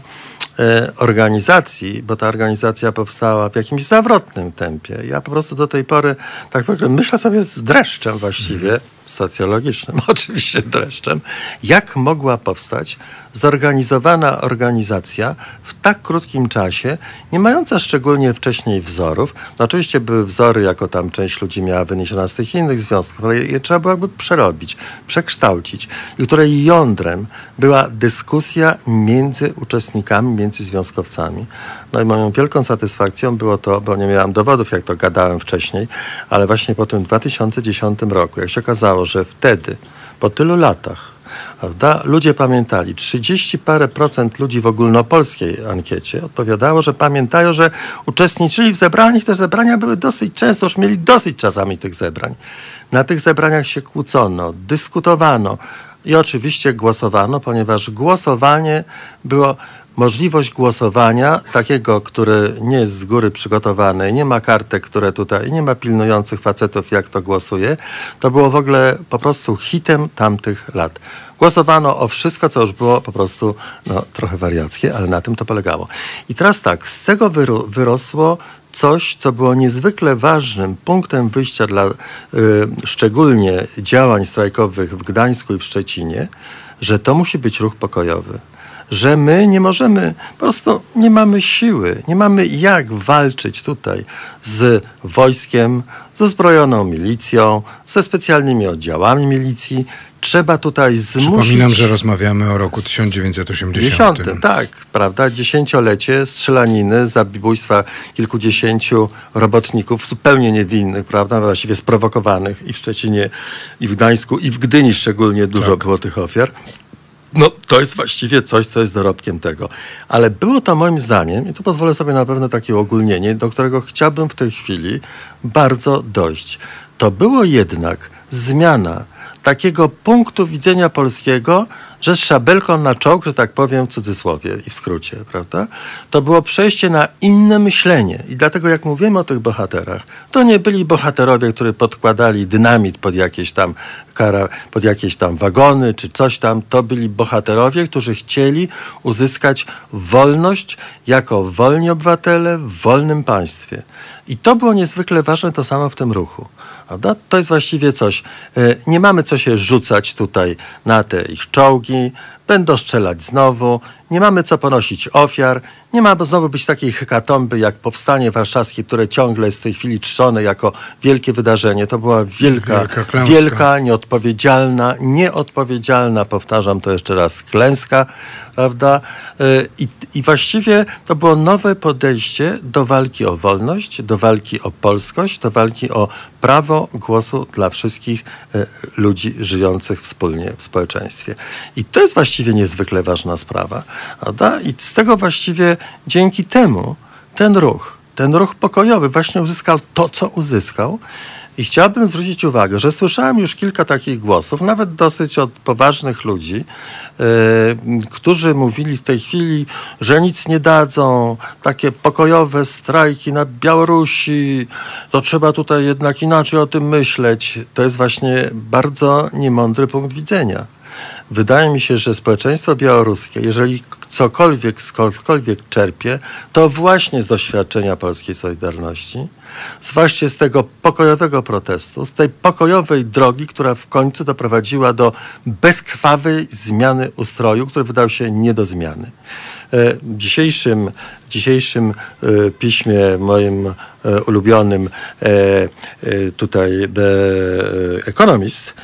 e, organizacji, bo ta organizacja powstała w jakimś zawrotnym tempie. Ja po prostu do tej pory tak myślę sobie z dreszczem właściwie, socjologicznym, oczywiście dreszczem, jak mogła powstać zorganizowana organizacja w tak krótkim czasie, nie mająca szczególnie wcześniej wzorów. No oczywiście były wzory, jako tam część ludzi miała wyniesiona z tych innych związków, ale je trzeba było jakby przerobić, przekształcić i której jądrem była dyskusja między uczestnikami, między związkowcami. No i moją wielką satysfakcją było to, bo nie miałam dowodów, jak to gadałem wcześniej, ale właśnie po tym 2010 roku, jak się okazało, że wtedy, po tylu latach, Prawda? Ludzie pamiętali. 30 parę procent ludzi w ogólnopolskiej ankiecie odpowiadało, że pamiętają, że uczestniczyli w zebraniach. Te zebrania były dosyć często, już mieli dosyć czasami tych zebrań. Na tych zebraniach się kłócono, dyskutowano i oczywiście głosowano, ponieważ głosowanie było możliwość głosowania takiego, który nie jest z góry przygotowany, nie ma kartek, które tutaj, nie ma pilnujących facetów, jak to głosuje, to było w ogóle po prostu hitem tamtych lat. Głosowano o wszystko, co już było po prostu no, trochę wariackie, ale na tym to polegało. I teraz tak, z tego wyrosło coś, co było niezwykle ważnym punktem wyjścia dla y, szczególnie działań strajkowych w Gdańsku i w Szczecinie, że to musi być ruch pokojowy że my nie możemy, po prostu nie mamy siły, nie mamy jak walczyć tutaj z wojskiem, z uzbrojoną milicją, ze specjalnymi oddziałami milicji. Trzeba tutaj zmusić... Przypominam, że rozmawiamy o roku 1980. 10, tak, prawda? Dziesięciolecie strzelaniny, zabójstwa kilkudziesięciu robotników zupełnie niewinnych, prawda? Właściwie sprowokowanych i w Szczecinie, i w Gdańsku, i w Gdyni szczególnie dużo tak. było tych ofiar. No, to jest właściwie coś, co jest dorobkiem tego. Ale było to moim zdaniem, i tu pozwolę sobie na pewno takie ogólnienie, do którego chciałbym w tej chwili bardzo dojść. To było jednak zmiana takiego punktu widzenia polskiego, że z szabelką na czołg, że tak powiem w cudzysłowie i w skrócie, prawda? To było przejście na inne myślenie. I dlatego jak mówimy o tych bohaterach, to nie byli bohaterowie, którzy podkładali dynamit pod jakieś tam kara, pod jakieś tam wagony czy coś tam. To byli bohaterowie, którzy chcieli uzyskać wolność jako wolni obywatele w wolnym państwie. I to było niezwykle ważne, to samo w tym ruchu. Prawda? To jest właściwie coś. E, nie mamy co się rzucać tutaj na te ich czołgi, będą strzelać znowu, nie mamy co ponosić ofiar, nie ma znowu być takiej hekatomby jak powstanie warszawskie, które ciągle jest w tej chwili czczone jako wielkie wydarzenie. To była wielka, wielka, wielka nieodpowiedzialna, nieodpowiedzialna, powtarzam to jeszcze raz, klęska, prawda? E, I, I właściwie to było nowe podejście do walki o wolność, do walki o polskość, do walki o prawo głosu dla wszystkich e, ludzi żyjących wspólnie w społeczeństwie. I to jest właściwie niezwykle ważna sprawa. Prawda? I z tego właściwie dzięki temu ten ruch, ten ruch pokojowy właśnie uzyskał to, co uzyskał. I chciałbym zwrócić uwagę, że słyszałem już kilka takich głosów, nawet dosyć od poważnych ludzi, yy, którzy mówili w tej chwili, że nic nie dadzą, takie pokojowe strajki na Białorusi, to trzeba tutaj jednak inaczej o tym myśleć. To jest właśnie bardzo niemądry punkt widzenia. Wydaje mi się, że społeczeństwo białoruskie, jeżeli cokolwiek skądkolwiek czerpie, to właśnie z doświadczenia polskiej Solidarności, zwłaszcza z tego pokojowego protestu, z tej pokojowej drogi, która w końcu doprowadziła do bezkrwawej zmiany ustroju, który wydał się nie do zmiany. E, w dzisiejszym, dzisiejszym e, piśmie moim e, ulubionym tutaj The Economist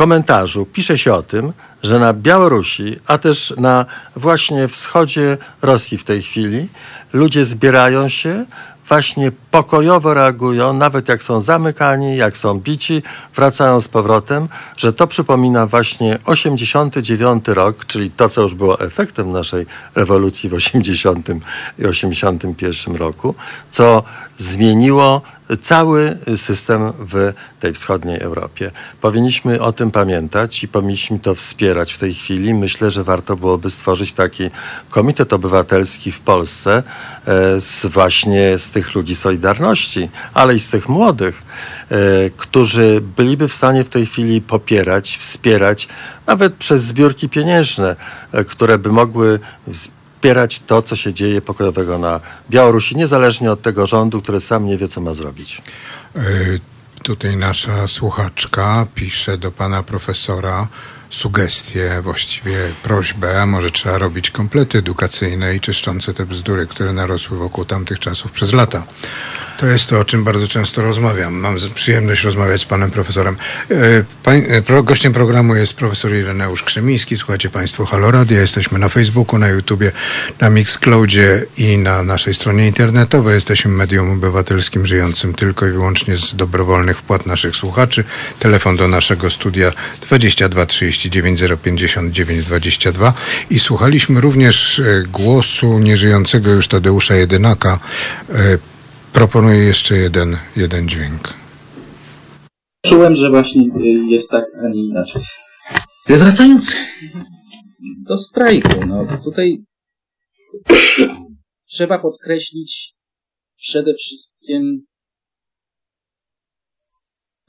komentarzu pisze się o tym, że na Białorusi, a też na właśnie wschodzie Rosji w tej chwili, ludzie zbierają się, właśnie pokojowo reagują, nawet jak są zamykani, jak są bici, wracają z powrotem, że to przypomina właśnie 89 rok, czyli to, co już było efektem naszej rewolucji w 80 i 81 roku, co zmieniło cały system w tej wschodniej Europie. Powinniśmy o tym pamiętać i powinniśmy to wspierać w tej chwili. Myślę, że warto byłoby stworzyć taki komitet obywatelski w Polsce e, z właśnie z tych ludzi Solidarności, ale i z tych młodych, e, którzy byliby w stanie w tej chwili popierać, wspierać, nawet przez zbiórki pieniężne, e, które by mogły wspierać to, co się dzieje pokojowego na Białorusi, niezależnie od tego rządu, który sam nie wie, co ma zrobić. E, tutaj nasza słuchaczka pisze do pana profesora sugestie, właściwie prośbę, może trzeba robić komplety edukacyjne i czyszczące te bzdury, które narosły wokół tamtych czasów przez lata. To jest to, o czym bardzo często rozmawiam. Mam przyjemność rozmawiać z panem profesorem. E, pań, pro, gościem programu jest profesor Ireneusz Krzemiński. Słuchajcie państwo Halo Radio. Jesteśmy na Facebooku, na YouTubie, na Mixcloudzie i na naszej stronie internetowej. Jesteśmy medium obywatelskim żyjącym tylko i wyłącznie z dobrowolnych wpłat naszych słuchaczy. Telefon do naszego studia 22 39 059 22 i słuchaliśmy również głosu nieżyjącego już Tadeusza Jedynaka, Proponuję jeszcze jeden, jeden dźwięk. Czułem, że właśnie jest tak, a nie inaczej. Wracając do strajku, no tutaj trzeba podkreślić przede wszystkim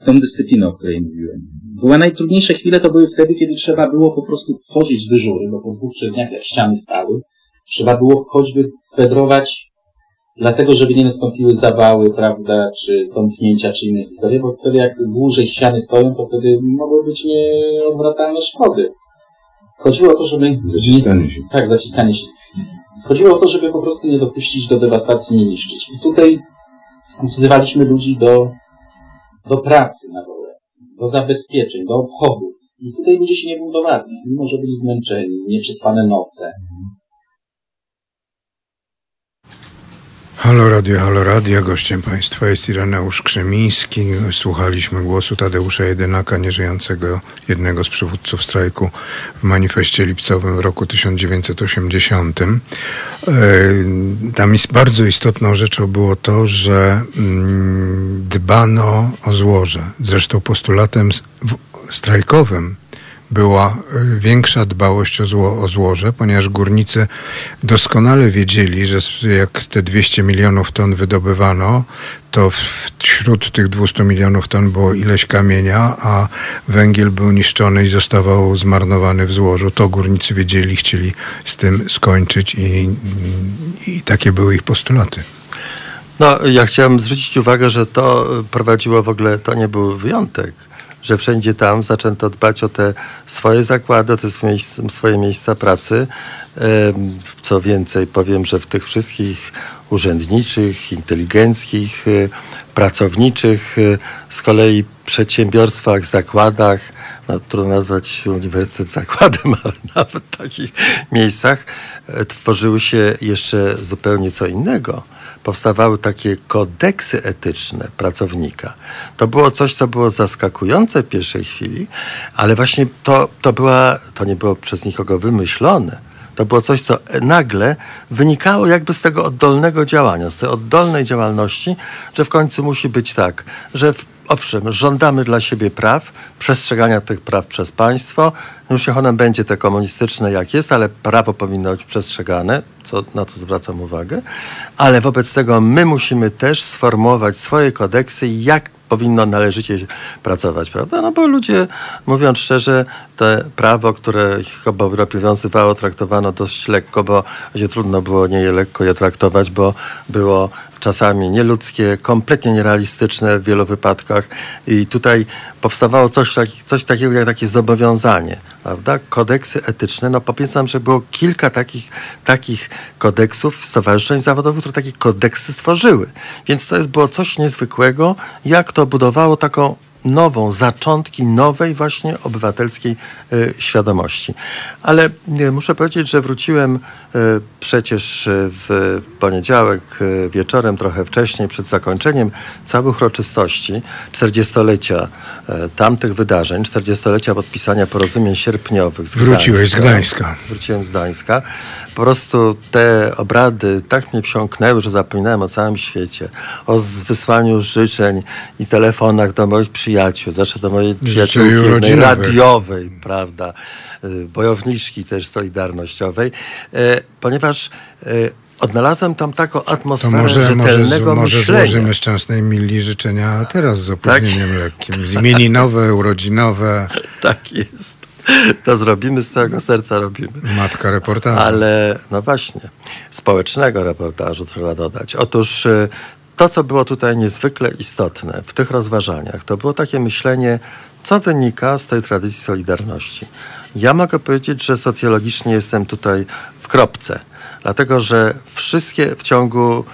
tą dyscyplinę, o której mówiłem. Była najtrudniejsze chwile to były wtedy, kiedy trzeba było po prostu tworzyć dyżury, bo po dwóch, trzech dniach jak ściany stały. Trzeba było choćby fedrować dlatego, żeby nie nastąpiły zawały, prawda, czy tąpnięcia, czy inne historie, bo wtedy jak dłużej ściany stoją, to wtedy mogły być nieodwracalne szkody. Chodziło o to, żeby... Zaciskanie się. Tak, zaciskanie się. Chodziło o to, żeby po prostu nie dopuścić do dewastacji, nie niszczyć. I tutaj wzywaliśmy ludzi do, do pracy na dole, do zabezpieczeń, do obchodów. I tutaj ludzie się nie buntowali, mimo że byli zmęczeni, nieprzespane noce. Halo Radio, Halo Radio. Gościem Państwa jest Ireneusz Krzemiński. Słuchaliśmy głosu Tadeusza Jedynaka, nieżyjącego jednego z przywódców strajku w manifestie lipcowym w roku 1980. E, tam jest bardzo istotną rzeczą było to, że mm, dbano o złoże. Zresztą postulatem strajkowym była y, większa dbałość o, zło, o złoże, ponieważ górnicy doskonale wiedzieli, że jak te 200 milionów ton wydobywano, to wśród tych 200 milionów ton było ileś kamienia, a węgiel był niszczony i zostawał zmarnowany w złożu. To górnicy wiedzieli, chcieli z tym skończyć i, i takie były ich postulaty. No, ja chciałem zwrócić uwagę, że to prowadziło w ogóle, to nie był wyjątek że wszędzie tam zaczęto dbać o te swoje zakłady, o te swoje miejsca pracy. Co więcej, powiem, że w tych wszystkich urzędniczych, inteligenckich, e, pracowniczych, e, z kolei przedsiębiorstwach, zakładach, no, trudno nazwać uniwersytet zakładem, ale nawet w takich miejscach e, tworzyły się jeszcze zupełnie co innego powstawały takie kodeksy etyczne pracownika. To było coś, co było zaskakujące w pierwszej chwili, ale właśnie to, to, była, to nie było przez nikogo wymyślone. To było coś, co nagle wynikało jakby z tego oddolnego działania, z tej oddolnej działalności, że w końcu musi być tak, że w owszem, żądamy dla siebie praw, przestrzegania tych praw przez państwo. Już niech ono będzie te komunistyczne jak jest, ale prawo powinno być przestrzegane, co, na co zwracam uwagę. Ale wobec tego my musimy też sformułować swoje kodeksy, jak powinno należycie pracować, prawda? No bo ludzie, mówiąc szczerze, te prawo, które ich obowiązywało, traktowano dość lekko, bo się trudno było nie je lekko je traktować, bo było czasami nieludzkie, kompletnie nierealistyczne w wielu wypadkach. I tutaj powstawało coś, coś takiego jak takie zobowiązanie, prawda? Kodeksy etyczne. No powiedzam, że było kilka takich, takich kodeksów stowarzyszeń zawodowych, które takie kodeksy stworzyły. Więc to jest było coś niezwykłego, jak to budowało taką nową, zaczątki nowej właśnie obywatelskiej y, świadomości. Ale y, muszę powiedzieć, że wróciłem y, przecież w poniedziałek wieczorem, trochę wcześniej, przed zakończeniem całych uroczystości 40-lecia tamtych wydarzeń, 40-lecia podpisania porozumień sierpniowych z Wróciłeś z Gdańska. Wróciłem z Gdańska. Po prostu te obrady tak mnie wsiąknęły, że zapominałem o całym świecie. O wysłaniu życzeń i telefonach do moich przyjaciół, zawsze do mojej przyjaciółki radiowej, prawda, y, bojowniczki też solidarnościowej, e, ponieważ e, odnalazłem tam taką atmosferę to może, rzetelnego może, myślenia. Może złożymy szczęsnej Mili życzenia teraz z opóźnieniem tak? lekkim. Imieninowe, urodzinowe. tak jest. To zrobimy, z całego serca robimy. Matka reportażu. Ale no właśnie, społecznego reportażu trzeba dodać. Otóż y, to, co było tutaj niezwykle istotne w tych rozważaniach, to było takie myślenie, co wynika z tej tradycji Solidarności. Ja mogę powiedzieć, że socjologicznie jestem tutaj w kropce, dlatego że wszystkie w ciągu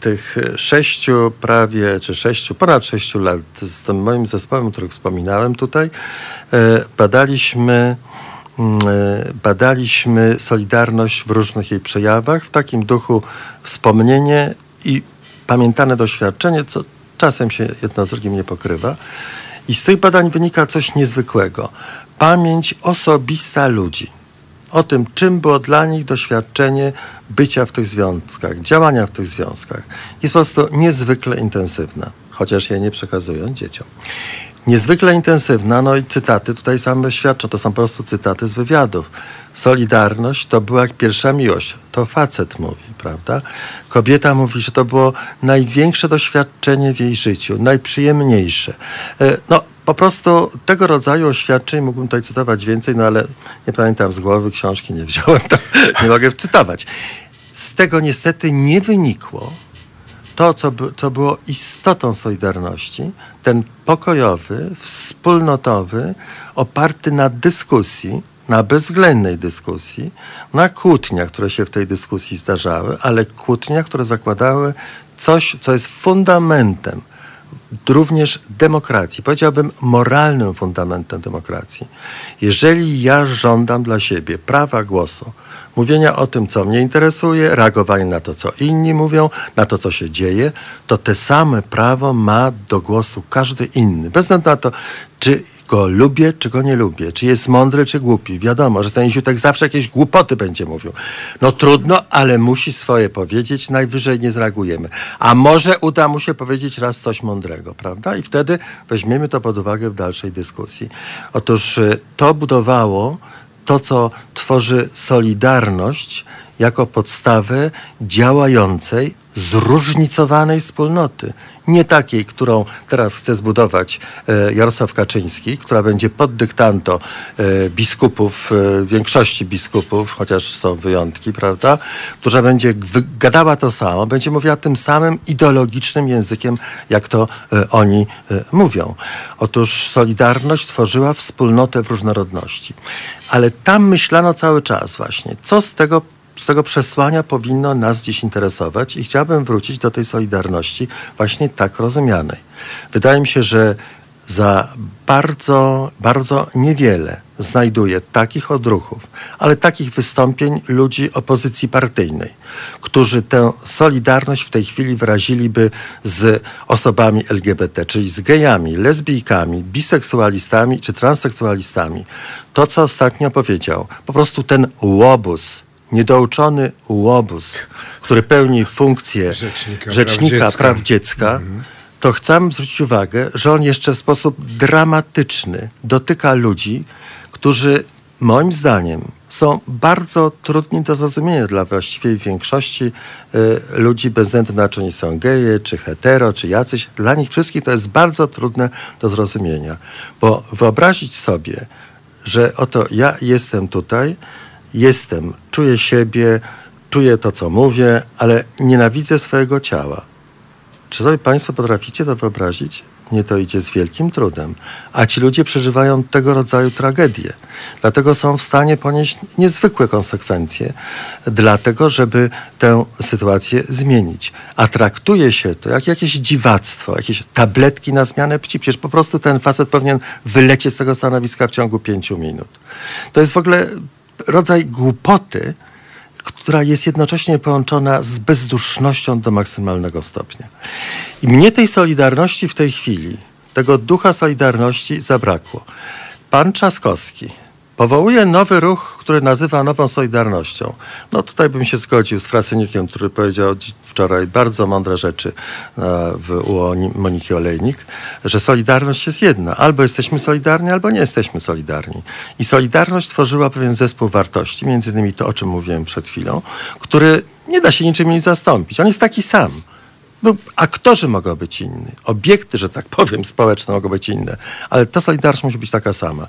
tych sześciu prawie, czy sześciu, ponad sześciu lat z tym moim zespołem, o których wspominałem tutaj, e, badaliśmy mm, e, badaliśmy Solidarność w różnych jej przejawach, w takim duchu wspomnienie i pamiętane doświadczenie, co czasem się jedno z drugim nie pokrywa. I z tych badań wynika coś niezwykłego. Pamięć osobista ludzi. O tym, czym było dla nich doświadczenie bycia w tych związkach, działania w tych związkach, jest po prostu niezwykle intensywna, chociaż je nie przekazują dzieciom. Niezwykle intensywna, no i cytaty tutaj same świadczą, to są po prostu cytaty z wywiadów. Solidarność to była jak pierwsza miłość. To facet mówi, prawda? Kobieta mówi, że to było największe doświadczenie w jej życiu, najprzyjemniejsze. E, No, po prostu tego rodzaju oświadczeń mógłbym tutaj cytować więcej, no ale nie pamiętam z głowy, książki nie wziąłem, to nie mogę cytować. Z tego niestety nie wynikło, to, co, co było istotą Solidarności, ten pokojowy, wspólnotowy, oparty na dyskusji, na bezwzględnej dyskusji, na kłótniach, które się w tej dyskusji zdarzały, ale kłótniach, które zakładały coś, co jest fundamentem również demokracji, powiedziałbym moralnym fundamentem demokracji. Jeżeli ja żądam dla siebie prawa głosu, mówienia o tym, co mnie interesuje, reagowania na to, co inni mówią, na to, co się dzieje, to te same prawo ma do głosu każdy inny. Bez względu na to, czy go lubię, czy go nie lubię, czy jest mądry, czy głupi. Wiadomo, że ten ziutek zawsze jakieś głupoty będzie mówił. No trudno, ale musi swoje powiedzieć, najwyżej nie zreagujemy. A może uda mu się powiedzieć raz coś mądrego, prawda? I wtedy weźmiemy to pod uwagę w dalszej dyskusji. Otóż y, to budowało to, co tworzy Solidarność jako podstawę działającej, zróżnicowanej wspólnoty. Nie takiej, którą teraz chce zbudować e, Jarosław Kaczyński, która będzie pod dyktanto e, biskupów, e, większości biskupów, chociaż są wyjątki, prawda, która będzie gadała to samo, będzie mówiła tym samym ideologicznym językiem, jak to oni mówią. Otóż Solidarność tworzyła wspólnotę w różnorodności. Ale tam myślano cały czas właśnie, co z tego z tego przesłania powinno nas dziś interesować i chciałbym wrócić do tej solidarności właśnie tak rozumianej. Wydaje mi się, że za bardzo, bardzo niewiele znajduję takich odruchów, ale takich wystąpień ludzi opozycji partyjnej, którzy tę solidarność w tej chwili wyraziliby z osobami LGBT, czyli z gejami, lesbijkami, biseksualistami czy transseksualistami. To, co ostatnio powiedział, po prostu ten łobuz, niedouczony łobuz, który pełni funkcję Rzecznika praw rzecznika dziecka. praw dziecka, to chcę zwrócić uwagę, że on jeszcze w sposób dramatyczny dotyka ludzi, którzy moim zdaniem są bardzo trudni do zrozumienia dla właściwej większości y, ludzi, bez względu na to, czy oni są geje, czy hetero, czy jacyś. Dla nich wszystkich to jest bardzo trudne do zrozumienia. Bo wyobrazić sobie, że oto ja jestem tutaj, jestem, czuję siebie, czuję to, co mówię, ale nienawidzę swojego ciała. Czy sobie Państwo potraficie to wyobrazić? Nie to idzie z wielkim trudem. A ci ludzie przeżywają tego rodzaju tragedie. Dlatego są w stanie ponieść niezwykłe konsekwencje, dlatego, żeby tę sytuację zmienić. A traktuje się to jak jakieś dziwactwo, jakieś tabletki na zmianę płci. Przecież po prostu ten facet powinien wylecieć z tego stanowiska w ciągu pięciu minut. To jest w ogóle rodzaj głupoty, która jest jednocześnie połączona z bezdusznością do maksymalnego stopnia. I mnie tej solidarności w tej chwili, tego ducha solidarności zabrakło. Pan Trzaskowski powołuje nowy ruch, który nazywa Nową Solidarnością. No tutaj bym się zgodził z Frasynikiem, który powiedział dzi- wczoraj bardzo mądre rzeczy e, w, u Oni- Moniki Olejnik, że Solidarność jest jedna. Albo jesteśmy solidarni, albo nie jesteśmy solidarni. I Solidarność tworzyła pewien zespół wartości, między innymi to, o czym mówiłem przed chwilą, który nie da się niczym zastąpić. On jest taki sam. No, aktorzy mogą być inni, obiekty, że tak powiem, społeczne mogą być inne, ale ta solidarność musi być taka sama.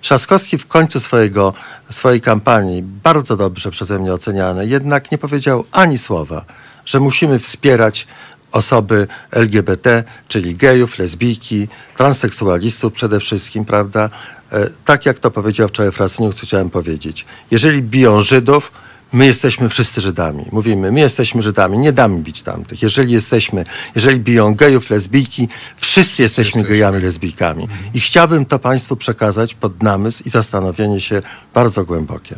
Trzaskowski w końcu swojego, swojej kampanii, bardzo dobrze przeze mnie oceniany, jednak nie powiedział ani słowa, że musimy wspierać osoby LGBT, czyli gejów, lesbijki, transseksualistów przede wszystkim, prawda? E, Tak jak to powiedział wczoraj Frasyniuk, co chciałem powiedzieć. Jeżeli biją Żydów, my jesteśmy wszyscy Żydami. Mówimy, my jesteśmy Żydami, nie damy bić tamtych. Jeżeli jesteśmy, jeżeli biją gejów, lesbijki, wszyscy jesteśmy gejami, lesbijkami. I chciałbym to Państwu przekazać pod namysł i zastanowienie się bardzo głębokie.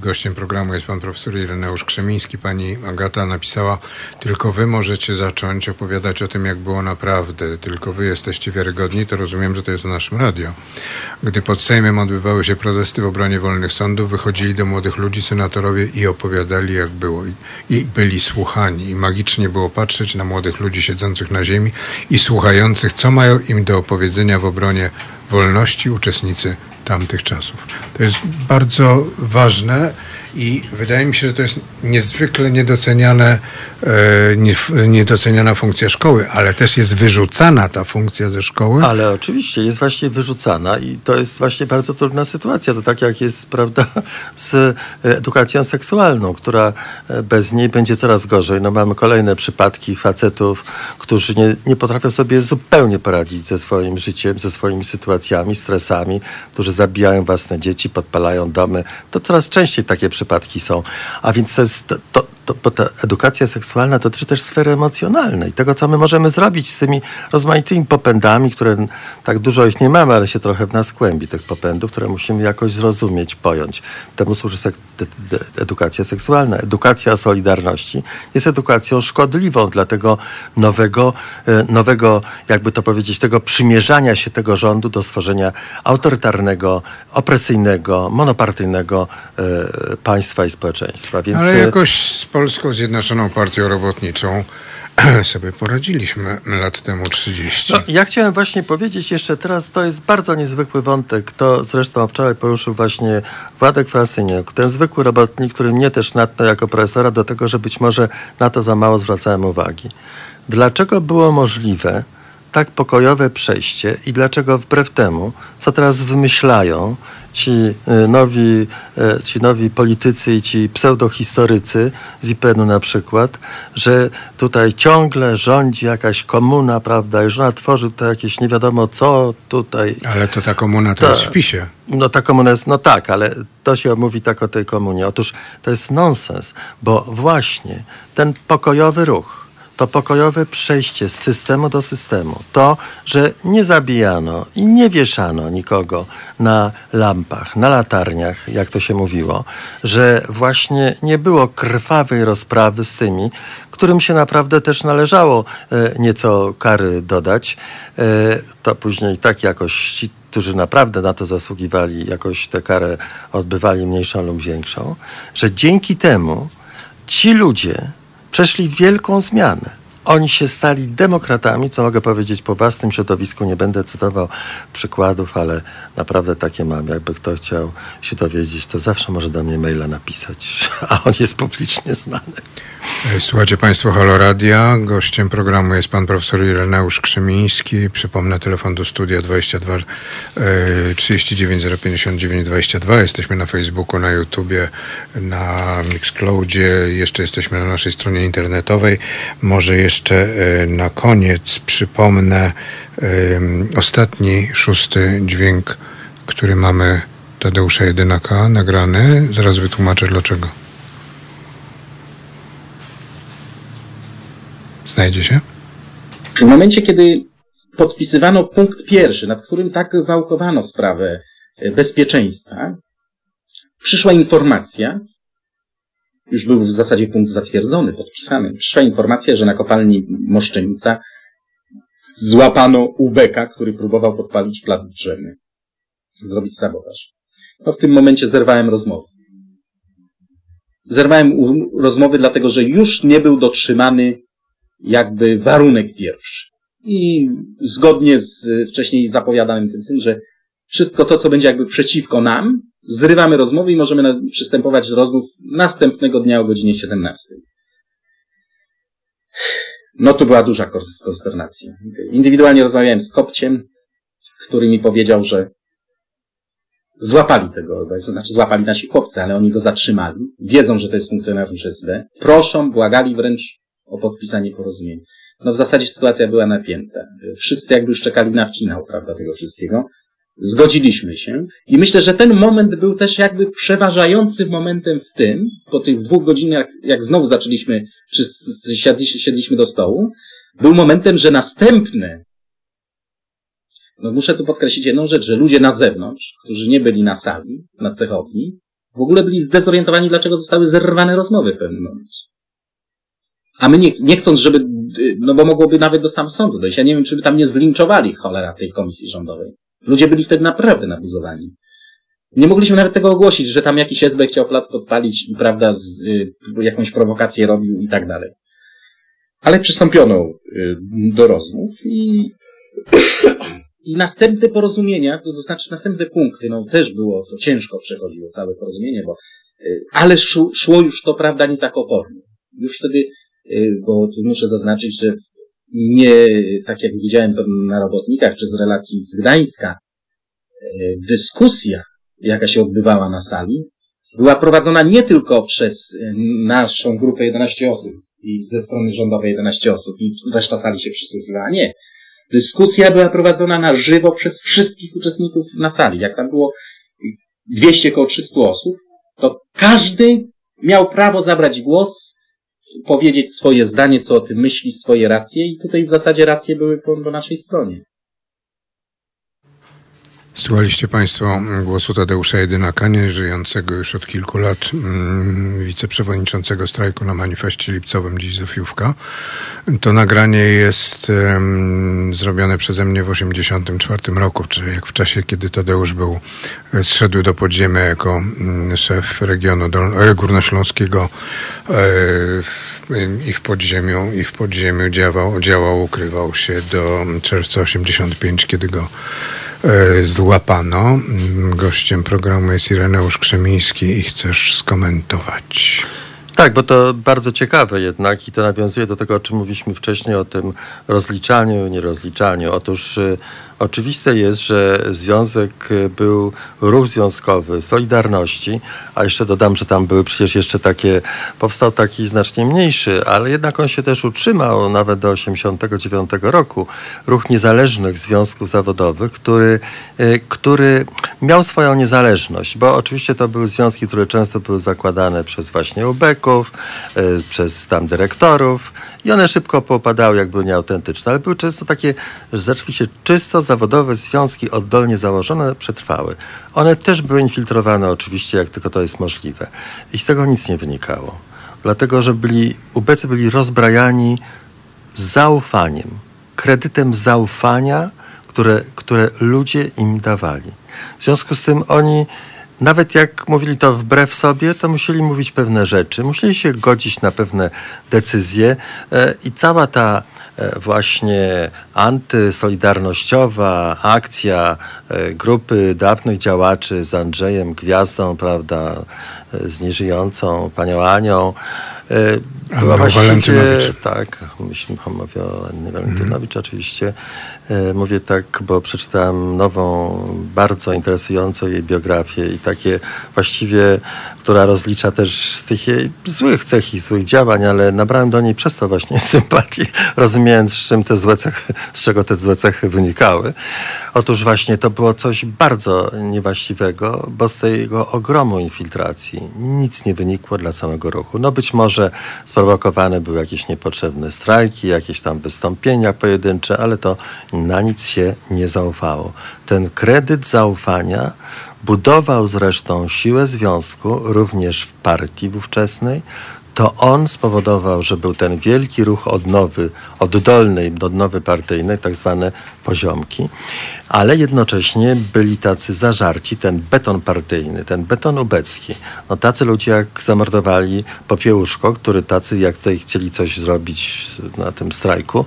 Gościem programu jest pan profesor Ireneusz Krzemiński. Pani Agata napisała, tylko wy możecie zacząć opowiadać o tym, jak było naprawdę. Tylko wy jesteście wiarygodni. To rozumiem, że to jest o naszym radio. Gdy pod Sejmem odbywały się protesty w obronie wolnych sądów, wychodzili do młodych ludzi senatorowie i opowiadali, jak było. I byli słuchani. I magicznie było patrzeć na młodych ludzi siedzących na ziemi i słuchających, co mają im do opowiedzenia w obronie wolności uczestnicy tamtych czasów. To jest bardzo ważne i wydaje mi się, że to jest niezwykle niedoceniane, e, nie, niedoceniana funkcja szkoły, ale też jest wyrzucana ta funkcja ze szkoły. Ale oczywiście jest właśnie wyrzucana i to jest właśnie bardzo trudna sytuacja. To tak jak jest, prawda, z e, edukacją seksualną, która e, bez niej będzie coraz gorzej. No mamy kolejne przypadki facetów, którzy nie, nie potrafią sobie zupełnie poradzić ze swoim życiem, ze swoimi sytuacjami, stresami, którzy zabijają własne dzieci, podpalają domy. To coraz częściej takie przypadki są. A więc to jest, to, to, bo ta edukacja seksualna dotyczy też sfery emocjonalnej. Tego, co my możemy zrobić z tymi rozmaitymi popędami, które tak dużo ich nie mamy, ale się trochę w nas kłębi, tych popędów, które musimy jakoś zrozumieć, pojąć. Temu służy sek- edukacja seksualna. Edukacja solidarności jest edukacją szkodliwą dla tego nowego, e, nowego, jakby to powiedzieć, tego przymierzania się tego rządu do stworzenia autorytarnego, opresyjnego, monopartyjnego e, państwa i społeczeństwa. Więc Ale e, jakoś z Polską Zjednoczoną Partią Robotniczą sobie poradziliśmy lat temu 30. No, ja chciałem właśnie powiedzieć jeszcze teraz, to jest bardzo niezwykły wątek. To zresztą wczoraj poruszył właśnie Władek Frasyniuk, ten zwykły robotnik, który mnie też natknął jako profesora do tego, że być może na to za mało zwracałem uwagi. Dlaczego było możliwe tak pokojowe przejście i dlaczego wbrew temu, co teraz wymyślają ci y, nowi, y, ci nowi politycy i ci pseudohistorycy z IPN-u na przykład, że tutaj ciągle rządzi jakaś komuna, prawda, i że ona tworzy to jakieś nie wiadomo co tutaj. Ale to ta komuna to To- jest w PiSie. No ta komuna jest, no tak, ale to się mówi tak o tej komunie. Otóż to jest nonsens, bo właśnie ten pokojowy ruch, to pokojowe przejście z systemu do systemu, to, że nie zabijano i nie wieszano nikogo na lampach, na latarniach, jak to się mówiło, że właśnie nie było krwawej rozprawy z tymi, którym się naprawdę też należało e, nieco kary dodać, e, to później tak jakoś ci, którzy naprawdę na to zasługiwali, jakoś tę karę odbywali mniejszą lub większą, że dzięki temu ci ludzie przeszli wielką zmianę. Oni się stali demokratami, co mogę powiedzieć po własnym środowisku. Nie będę cytował przykładów, ale naprawdę takie mam. Jakby kto chciał się dowiedzieć, to zawsze może do mnie maila napisać, a on jest publicznie znany. E, Słuchajcie Państwo Halo Radia. Gościem programu jest pan profesor Ireneusz Krzemiński. Przypomnę telefon do studia 22 e, 39 059 22. Jesteśmy na Facebooku, na YouTubie, na Mixcloudzie. Jeszcze jesteśmy na naszej stronie internetowej. Może jeszcze e, na koniec przypomnę em, ostatni, szósty dźwięk, który mamy Tadeusza Jedynaka nagrany. Zaraz wytłumaczę dlaczego. Znajdzie się? W momencie, kiedy podpisywano punkt pierwszy, nad którym tak wałkowano sprawę e, bezpieczeństwa, przyszła informacja, już był w zasadzie punkt zatwierdzony, podpisany, przyszła informacja, że na kopalni Moszczenica złapano Ubeka, który próbował podpalić plac drzewny, zrobić sabotaż. No w tym momencie zerwałem rozmowę. Zerwałem rozmowy, dlatego że już nie był dotrzymany jakby warunek pierwszy. I zgodnie z y, wcześniej zapowiadanym tym, tym, że wszystko to, co będzie jakby przeciwko nam, zrywamy rozmowy i możemy przystępować do rozmów następnego dnia o godzinie 17. No to była duża konsternacja. Indywidualnie rozmawiałem z Kopciem, który mi powiedział, że złapali tego, to znaczy złapali nasi chłopcy, ale oni go zatrzymali. Wiedzą, że to jest funkcjonariusz SB. Proszą, błagali wręcz o podpisanie porozumienia. No w zasadzie sytuacja była napięta. Wszyscy jakby już czekali na wcinał, prawda, tego wszystkiego. Zgodziliśmy się i myślę, że ten moment był też jakby przeważającym momentem w tym, po tych dwóch godzinach, jak znowu zaczęliśmy, wszyscy siadliśmy, siedliśmy do stołu, był momentem, że następne, no muszę tu podkreślić jedną rzecz, że ludzie na zewnątrz, którzy nie byli na sali, na cechowni, w ogóle byli zdezorientowani, dlaczego zostały zerwane rozmowy w pewnym momencie. A my nie, nie chcąc, żeby, no bo mogłoby nawet do sam sądu dojść. Ja nie wiem, czy by tam nie zlinczowali cholera tej komisji rządowej. Ludzie byli wtedy naprawdę nabuzowani. Nie mogliśmy nawet tego ogłosić, że tam jakiś SB chciał plac podpalić i prawda, z, y, jakąś prowokację robił i tak dalej. Ale przystąpiono y, do rozmów i, i następne porozumienia, to znaczy następne punkty, no też było, to ciężko przechodziło całe porozumienie, bo, y, ale szło, szło już to, prawda, nie tak opornie. Już wtedy, bo tu muszę zaznaczyć, że nie, tak jak widziałem to na robotnikach, czy z relacji z Gdańska, y, dyskusja, jaka się odbywała na sali, była prowadzona nie tylko przez y, naszą grupę 11 osób i ze strony rządowej 11 osób i reszta sali się przysłuchiwała. Nie. Dyskusja była prowadzona na żywo przez wszystkich uczestników na sali. Jak tam było 200 koło 300 osób, to każdy miał prawo zabrać głos, powiedzieć swoje zdanie, co o tym myśli, swoje racje i tutaj w zasadzie racje były po, po naszej stronie. Słuchaliście Państwo głosu Tadeusza Jedynaka, nie żyjącego już od kilku lat mm, wiceprzewodniczącego strajku na manifestie lipcowym dziś Zofiówka. To nagranie jest um, zrobione przeze mnie w 1984 roku, czyli jak w czasie, kiedy Tadeusz był, zszedł do podziemia jako um, szef regionu e, górnośląskiego e, w, i w podziemiu, i w podziemiu działał, działał, ukrywał się do czerwca 85, kiedy go złapano. Gościem programu jest Ireneusz Krzemiński i chcesz skomentować. Tak, bo to bardzo ciekawe jednak i to nawiązuje do tego, o czym mówiliśmy wcześniej, o tym rozliczaniu, nierozliczaniu. Otóż y, oczywiste jest, że związek y, był ruch związkowy Solidarności, a jeszcze dodam, że tam były przecież jeszcze takie, powstał taki znacznie mniejszy, ale jednak on się też utrzymał nawet do 89 roku. Ruch niezależnych związków zawodowych, który, y, który miał swoją niezależność, bo oczywiście to były związki, które często były zakładane przez właśnie ubeków, y, przez tam dyrektorów i one szybko popadały, jak były nieautentyczne, ale były często takie rzeczywiście czysto zawodowe związki oddolnie założone, przetrwały. One też były infiltrowane oczywiście, jak tylko to jest możliwe. I z tego nic nie wynikało. Dlatego, że byli, ubecy byli rozbrajani zaufaniem, kredytem zaufania, które, które ludzie im dawali. W związku z tym oni, nawet jak mówili to wbrew sobie, to musieli mówić pewne rzeczy, musieli się godzić na pewne decyzje e, i cała ta e, właśnie antysolidarnościowa akcja e, grupy dawnych działaczy z Andrzejem Gwiazdą, prawda, z nieżyjącą panią Anią, była Walentynowicz. tak, myślę, mówię o Annie Walentynowicz oczywiście. E, Mówię tak, bo przeczytałem nową, bardzo interesującą jej biografię i takie właściwie, która rozlicza też z tych jej złych cech i złych działań, ale nabrałem do niej przez to właśnie sympatii, rozumiejąc z czym te złe cechy, z czego te złe cechy wynikały. Otóż właśnie to było coś bardzo niewłaściwego, bo z tego ogromu infiltracji nic nie wynikło dla całego ruchu. No być może sprowokowane były jakieś niepotrzebne strajki, jakieś tam wystąpienia pojedyncze, ale to na nic się nie zaufało. Ten kredyt zaufania budował zresztą siłę związku również w partii ówczesnej. To on spowodował, że był ten wielki ruch odnowy, oddolnej do odnowy partyjnej, tak zwane poziomki, ale jednocześnie byli tacy zażarci, ten beton partyjny, ten beton ubecki. No tacy ludzie jak zamordowali Popiełuszko, który tacy jak tutaj chcieli coś zrobić na tym strajku,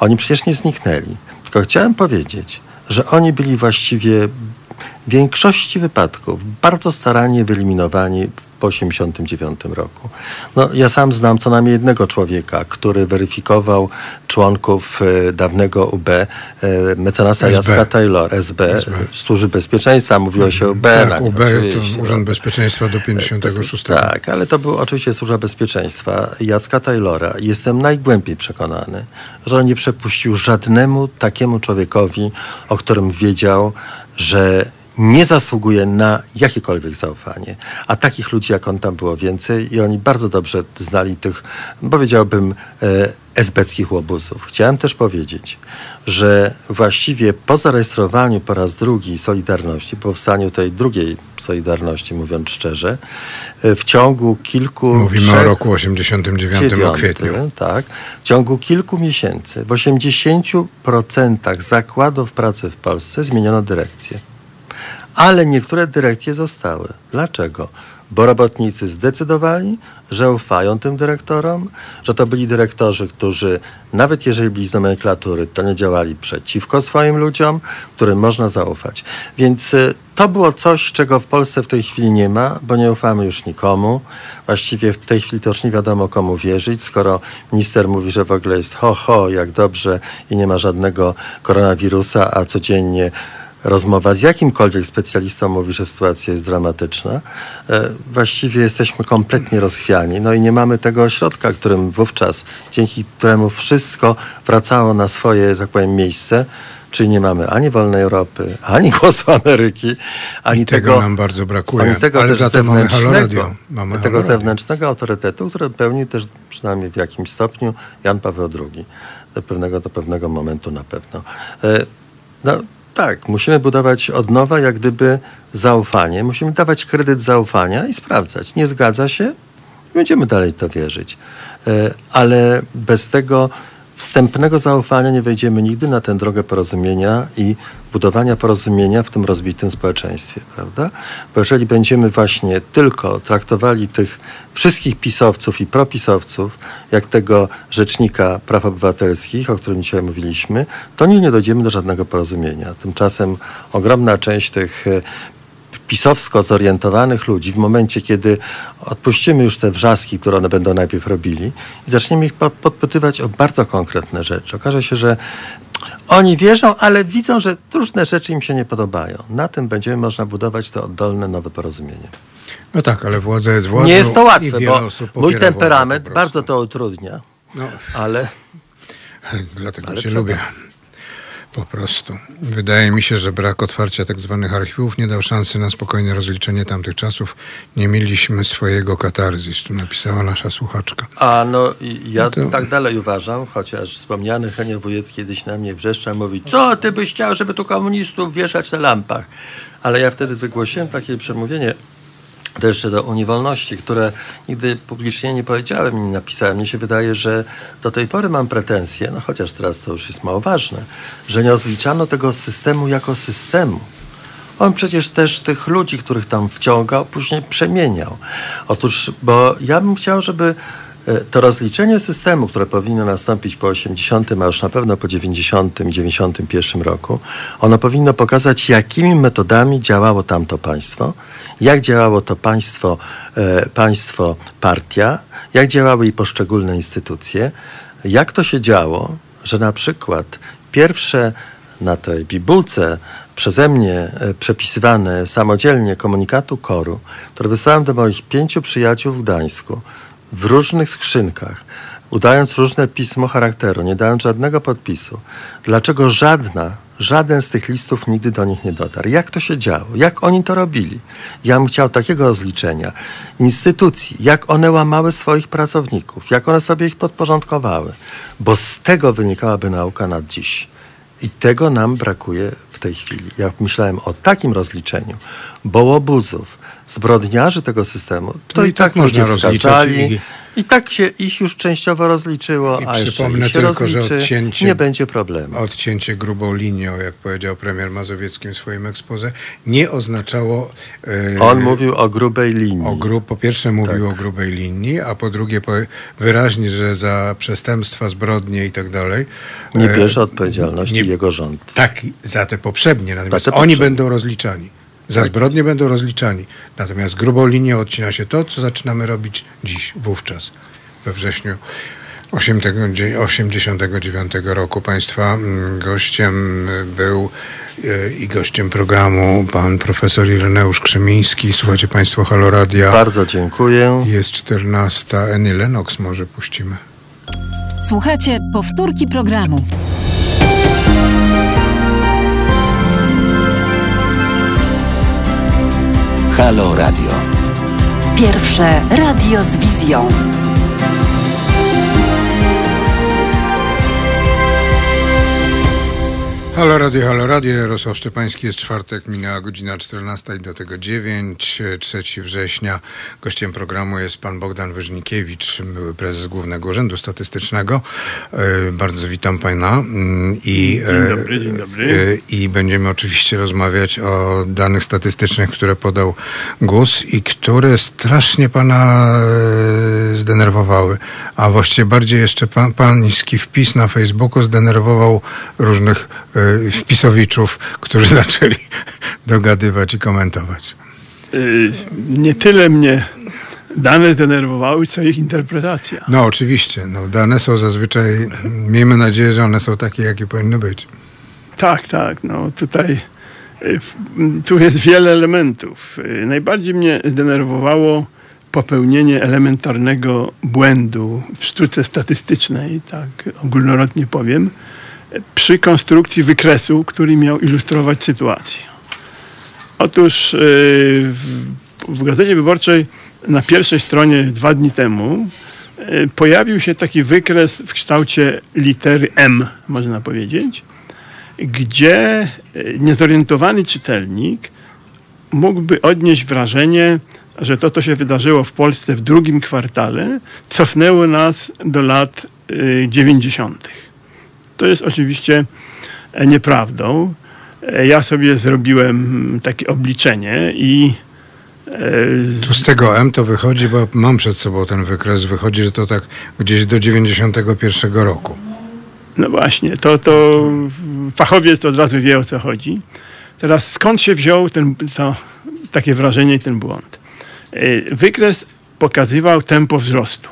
oni przecież nie zniknęli. Tylko chciałem powiedzieć, że oni byli właściwie w większości wypadków bardzo starannie wyeliminowani po 1989 roku. No, ja sam znam co najmniej jednego człowieka, który weryfikował członków e, dawnego UB, e, mecenasa SB. Jacka Taylor, SB, SB. Służby Bezpieczeństwa, mówiło się UB. Tak, UB to Urząd. Bezpieczeństwa do 56. Tak, ale to był oczywiście Służba Bezpieczeństwa Jacka Taylora. Jestem najgłębiej przekonany, że on nie przepuścił żadnemu takiemu człowiekowi, o którym wiedział, że nie zasługuje na jakiekolwiek zaufanie. A takich ludzi jak on tam było więcej i oni bardzo dobrze znali tych, powiedziałbym, e, esbeckich łobuzów. Chciałem też powiedzieć, że właściwie po zarejestrowaniu po raz drugi Solidarności, po powstaniu tej drugiej Solidarności, mówiąc szczerze, e, w ciągu kilku... Mówimy o trzech- roku 89 o dziewiąty, kwietniu. Tak. W ciągu kilku miesięcy w 80% zakładów pracy w Polsce zmieniono dyrekcję. Ale niektóre dyrekcje zostały. Dlaczego? Bo robotnicy zdecydowali, że ufają tym dyrektorom, że to byli dyrektorzy, którzy nawet jeżeli byli z nomenklatury, to nie działali przeciwko swoim ludziom, którym można zaufać. Więc y, to było coś, czego w Polsce w tej chwili nie ma, bo nie ufamy już nikomu. Właściwie w tej chwili to już nie wiadomo komu wierzyć, skoro minister mówi, że w ogóle jest ho, ho, jak dobrze i nie ma żadnego koronawirusa, a codziennie rozmowa z jakimkolwiek specjalistą mówi, że sytuacja jest dramatyczna. E, Właściwie jesteśmy kompletnie rozchwiani. No i nie mamy tego ośrodka, którym wówczas, dzięki któremu wszystko wracało na swoje, że tak powiem, miejsce. Czyli nie mamy ani wolnej Europy, ani głosu Ameryki, ani I tego, nam bardzo brakuje. ani tego Ale za to mamy zewnętrznego, Haloradio. Mamy tego Haloradio. zewnętrznego autorytetu, który pełnił też przynajmniej w jakimś stopniu Jan Paweł II. Do pewnego, do pewnego momentu na pewno. E, No tak, musimy budować od nowa jak gdyby zaufanie. Musimy dawać kredyt zaufania i sprawdzać. Nie zgadza się? Będziemy dalej to wierzyć. E, Ale bez tego wstępnego zaufania nie wejdziemy nigdy na tę drogę porozumienia i budowania porozumienia w tym rozbitym społeczeństwie, prawda? Bo jeżeli będziemy właśnie tylko traktowali tych wszystkich pisowców i propisowców, jak tego rzecznika praw obywatelskich, o którym dzisiaj mówiliśmy, to nigdy nie dojdziemy do żadnego porozumienia. Tymczasem ogromna część tych e, pisowsko zorientowanych ludzi w momencie, kiedy odpuścimy już te wrzaski, które one będą najpierw robili i zaczniemy ich po- podpytywać o bardzo konkretne rzeczy. Okaże się, że oni wierzą, ale widzą, że różne rzeczy im się nie podobają. Na tym będziemy można budować to oddolne nowe porozumienie. No tak, ale władza jest władzą nie jest to łatwe, bo mój temperament bardzo to utrudnia, No, ale dlatego Ale cię trzeba. lubię. Po prostu. Wydaje mi się, że brak otwarcia tak zwanych archiwów nie dał szansy na spokojne rozliczenie tamtych czasów. Nie mieliśmy swojego katarzis, tu napisała nasza słuchaczka. A no i ja No to- tak dalej uważam, chociaż wspomniany Henio Wójec kiedyś na mnie wrzeszcza mówi, co ty byś chciał, żeby tu komunistów wieszać na lampach. Ale ja wtedy wygłosiłem takie przemówienie, to jeszcze do Unii Wolności, które nigdy publicznie nie powiedziałem nie napisałem. Mnie się wydaje, że do tej pory mam pretensje, no chociaż teraz to już jest mało ważne, że nie rozliczano tego systemu jako systemu. On przecież też tych ludzi, których tam wciągał, później przemieniał. Otóż, bo ja bym chciał, żeby to rozliczenie systemu, które powinno nastąpić po 80, a już na pewno po 90 i 91 roku, ono powinno pokazać, jakimi metodami działało tamto państwo, jak działało to państwo, e, państwo partia, jak działały i poszczególne instytucje, jak to się działo, że na przykład pierwsze na tej bibułce przeze mnie e, przepisywane samodzielnie komunikatu koru, które wysłałem do moich pięciu przyjaciół w Gdańsku w różnych skrzynkach, udając różne pismo charakteru, nie dając żadnego podpisu. Dlaczego żadna, żaden z tych listów nigdy do nich nie dotarł? Jak to się działo? Jak oni to robili? Ja bym chciał takiego rozliczenia instytucji, jak one łamały swoich pracowników, jak one sobie ich podporządkowały, bo z tego wynikałaby nauka na dziś. I tego nam brakuje w tej chwili. Ja myślałem o takim rozliczeniu, bo łobuzów, zbrodniarzy tego systemu, to No i, i tak tak można rozliczać wskazali. i- I, tak się ich już częściowo rozliczyło, I a jeszcze przypomnę się tylko, że rozliczy, odcięcie- nie będzie problemu. Odcięcie grubą linią, jak powiedział premier Mazowieckim w swoim ekspoze, nie oznaczało... e, On mówił o grubej linii. O gru, po pierwsze mówił Tak. o grubej linii, a po drugie powie- wyraźnie, że za przestępstwa, zbrodnie i tak dalej. nie e, bierze odpowiedzialności nie- jego rząd. Tak, za te poprzednie. Natomiast Za te oni poprzednie. będą rozliczani. Za zbrodnie będą rozliczani. Natomiast grubą linią odcina się to, co zaczynamy robić dziś, wówczas, we wrześniu 1989 roku. Państwa mm, gościem był e, i gościem programu pan profesor Ireneusz Krzemiński. Słuchajcie Państwo Halo Radia. Bardzo dziękuję. Jest 14. Annie Lennox może puścimy. Słuchajcie powtórki programu. Halo Radio. Pierwsze radio z wizją. Halo Radio, Halo Radio, Jarosław Szczepański, jest czwartek, minęła godzina 14 i do tego 9, 3 września. Gościem programu jest pan Bogdan Wyżnikiewicz, były prezes Głównego Urzędu Statystycznego. E, Bardzo witam pana. Mm, I, Dzień dobry, dzień dobry. e, I będziemy oczywiście rozmawiać o danych statystycznych, które podał GUS i które strasznie pana e, zdenerwowały. A właściwie bardziej jeszcze pan, pański wpis na Facebooku zdenerwował różnych e, wpisowiczów, którzy zaczęli dogadywać i komentować. Y, nie tyle mnie dane denerwowały, co ich interpretacja. No oczywiście, no, dane są zazwyczaj, miejmy nadzieję, że one są takie, jakie powinny być. Tak, tak, no tutaj y, tu jest wiele elementów. Y, Najbardziej mnie zdenerwowało popełnienie elementarnego błędu w sztuce statystycznej, tak ogólnorodnie powiem, przy konstrukcji wykresu, który miał ilustrować sytuację. Otóż y, w, Gazecie Wyborczej na pierwszej stronie dwa dni temu y, pojawił się taki wykres w kształcie litery M, można powiedzieć, gdzie y, niezorientowany czytelnik mógłby odnieść wrażenie, że to, co się wydarzyło w Polsce w drugim kwartale, cofnęło nas do lat y, 90. To jest oczywiście e, nieprawdą. E, Ja sobie zrobiłem mm, takie obliczenie i e, Tu z tego M to wychodzi, bo mam przed sobą ten wykres, wychodzi, że to tak gdzieś do 91 roku. No właśnie, to, to fachowiec od razu wie o co chodzi. Teraz skąd się wziął ten, to, takie wrażenie i ten błąd? Wykres pokazywał tempo wzrostu,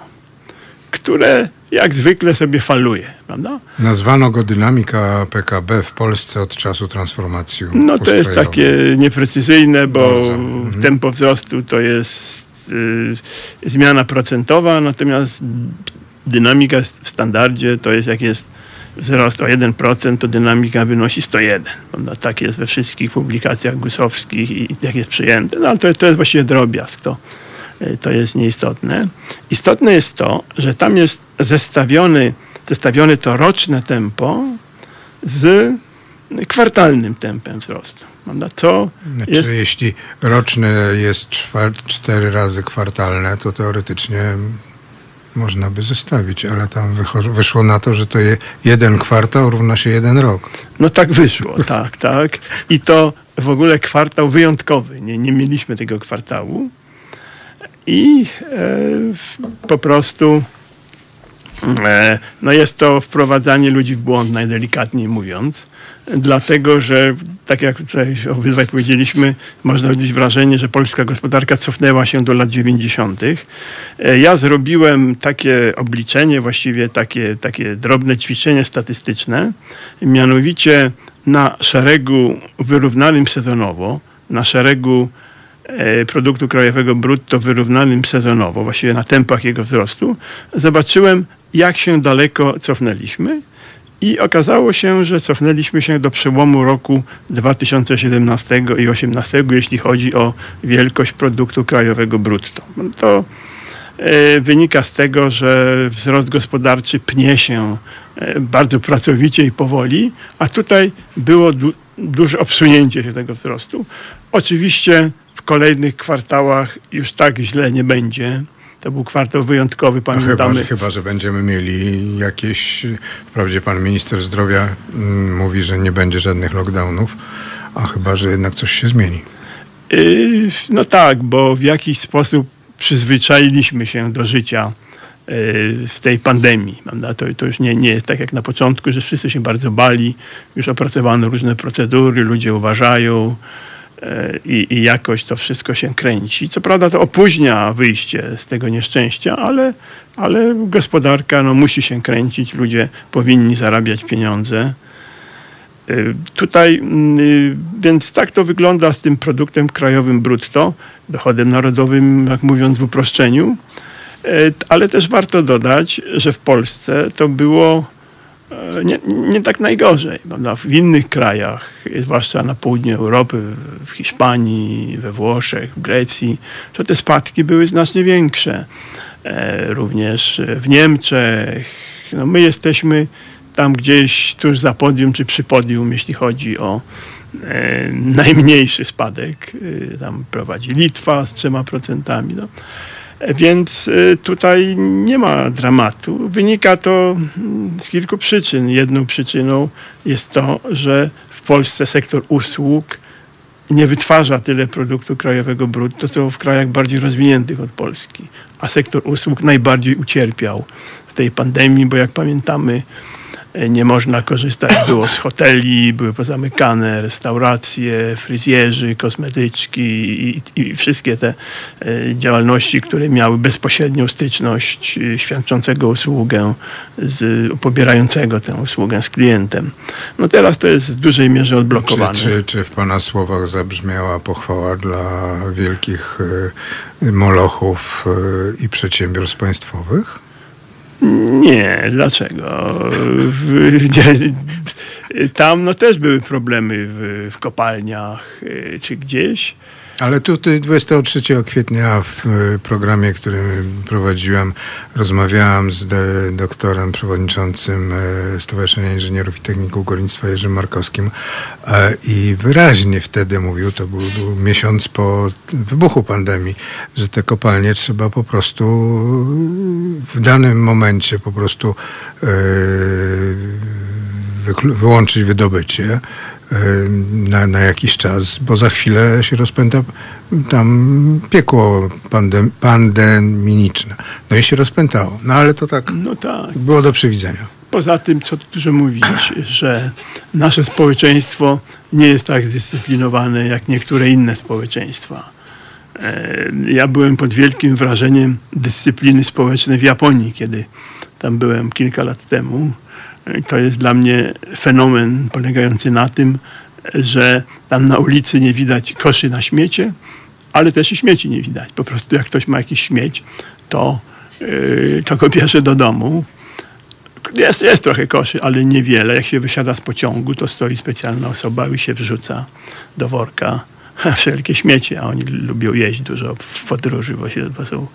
które jak zwykle sobie faluje, prawda? Nazwano go dynamika PKB w Polsce od czasu transformacji No to jest takie nieprecyzyjne, bo Bardzo. Mhm. tempo wzrostu to jest y, zmiana procentowa, natomiast dynamika w standardzie to jest jak jest wzrost o 1%, to dynamika wynosi 101. Prawda? Tak jest we wszystkich publikacjach gusowskich i jak jest przyjęte. No ale to, to jest właściwie drobiazg. To, to jest nieistotne. Istotne jest to, że tam jest zestawiony, zestawione to roczne tempo z kwartalnym tempem wzrostu. Prawda? Co Znaczy, jest, jeśli roczne jest cztery razy kwartalne, to teoretycznie można by zestawić, ale tam wyszło na to, że to je, jeden kwartał równa się jeden rok. no tak wyszło, tak, tak. I to w ogóle kwartał wyjątkowy. Nie, nie mieliśmy tego kwartału. I e, po prostu e, no jest to wprowadzanie ludzi w błąd, najdelikatniej mówiąc. Dlatego, że tak jak tutaj obydwaj powiedzieliśmy, można odnieść wrażenie, że polska gospodarka cofnęła się do lat 90. E, Ja zrobiłem takie obliczenie, właściwie takie, takie drobne ćwiczenie statystyczne, mianowicie na szeregu wyrównanym sezonowo, na szeregu produktu krajowego brutto wyrównanym sezonowo, właściwie na tempach jego wzrostu, zobaczyłem, jak się daleko cofnęliśmy. I okazało się, że cofnęliśmy się do przełomu roku 2017 i 2018, jeśli chodzi o wielkość produktu krajowego brutto. To e, wynika z tego, że wzrost gospodarczy pnie się e, bardzo pracowicie i powoli, a tutaj było du- duże obsunięcie się tego wzrostu. Oczywiście kolejnych kwartałach już tak źle nie będzie. To był kwartał wyjątkowy, No chyba, pamiętamy. że, chyba, że będziemy mieli jakieś, wprawdzie pan minister zdrowia mm, mówi, że nie będzie żadnych lockdownów, a chyba, że jednak coś się zmieni. Yy, No tak, bo w jakiś sposób przyzwyczailiśmy się do życia yy, w tej pandemii. Prawda? To, to już nie, nie jest tak jak na początku, że wszyscy się bardzo bali, już opracowano różne procedury, ludzie uważają. E, i, i jakoś to wszystko się kręci. Co prawda to opóźnia wyjście z tego nieszczęścia, ale, ale gospodarka no, musi się kręcić, ludzie powinni zarabiać pieniądze. Y, Tutaj, mm, y, więc tak to wygląda z tym produktem krajowym brutto, dochodem narodowym, jak mówiąc w uproszczeniu. E, Ale też warto dodać, że w Polsce to było e, nie, nie tak najgorzej. Prawda? W innych krajach, e, zwłaszcza na południu Europy, w Hiszpanii, we Włoszech, w Grecji, to te spadki były znacznie większe. E, Również w Niemczech. No my jesteśmy tam gdzieś tuż za podium, czy przy podium, jeśli chodzi o e, najmniejszy spadek. E, tam prowadzi Litwa z trzema procentami. No. Więc e, tutaj nie ma dramatu. Wynika to mm, z kilku przyczyn. Jedną przyczyną jest to, że w Polsce sektor usług nie wytwarza tyle produktu krajowego brutto, co w krajach bardziej rozwiniętych od Polski. A sektor usług najbardziej ucierpiał w tej pandemii, bo jak pamiętamy, nie można korzystać było z hoteli, były pozamykane restauracje, fryzjerzy, kosmetyczki i, i wszystkie te e, działalności, które miały bezpośrednią styczność e, świadczącego usługę z pobierającego tę usługę z klientem. No teraz to jest w dużej mierze Czy, odblokowane. czy, czy w Pana słowach zabrzmiała pochwała dla wielkich y, molochów i przedsiębiorstw państwowych? Nie, dlaczego? Tam no, też były problemy w, w kopalniach y, czy gdzieś. Ale tutaj 23 kwietnia w y, programie, który prowadziłem, rozmawiałem z doktorem przewodniczącym y, Stowarzyszenia Inżynierów i Techników Górnictwa Jerzym Markowskim e, i wyraźnie wtedy mówił, to był, był miesiąc po wybuchu pandemii, że te kopalnie trzeba po prostu w danym momencie po prostu e, wyłączyć wydobycie na, na jakiś czas, bo za chwilę się rozpęta tam piekło pandem, pandemiczne. No i się rozpętało. No ale to tak No tak. było do przewidzenia. Poza tym, co tu dużo mówić, że nasze społeczeństwo nie jest tak zdyscyplinowane jak niektóre inne społeczeństwa. Ja byłem pod wielkim wrażeniem dyscypliny społecznej w Japonii, kiedy tam byłem kilka lat temu. To jest dla mnie fenomen polegający na tym, że tam na ulicy nie widać koszy na śmiecie, ale też i śmieci nie widać. Po prostu jak ktoś ma jakiś śmieć, to, yy, to go bierze do domu. Jest, jest trochę koszy, ale niewiele. Jak się wysiada z pociągu, to stoi specjalna osoba i się wrzuca do worka wszelkie śmiecie, a oni lubią jeść dużo w podróży, bo, się, bo są,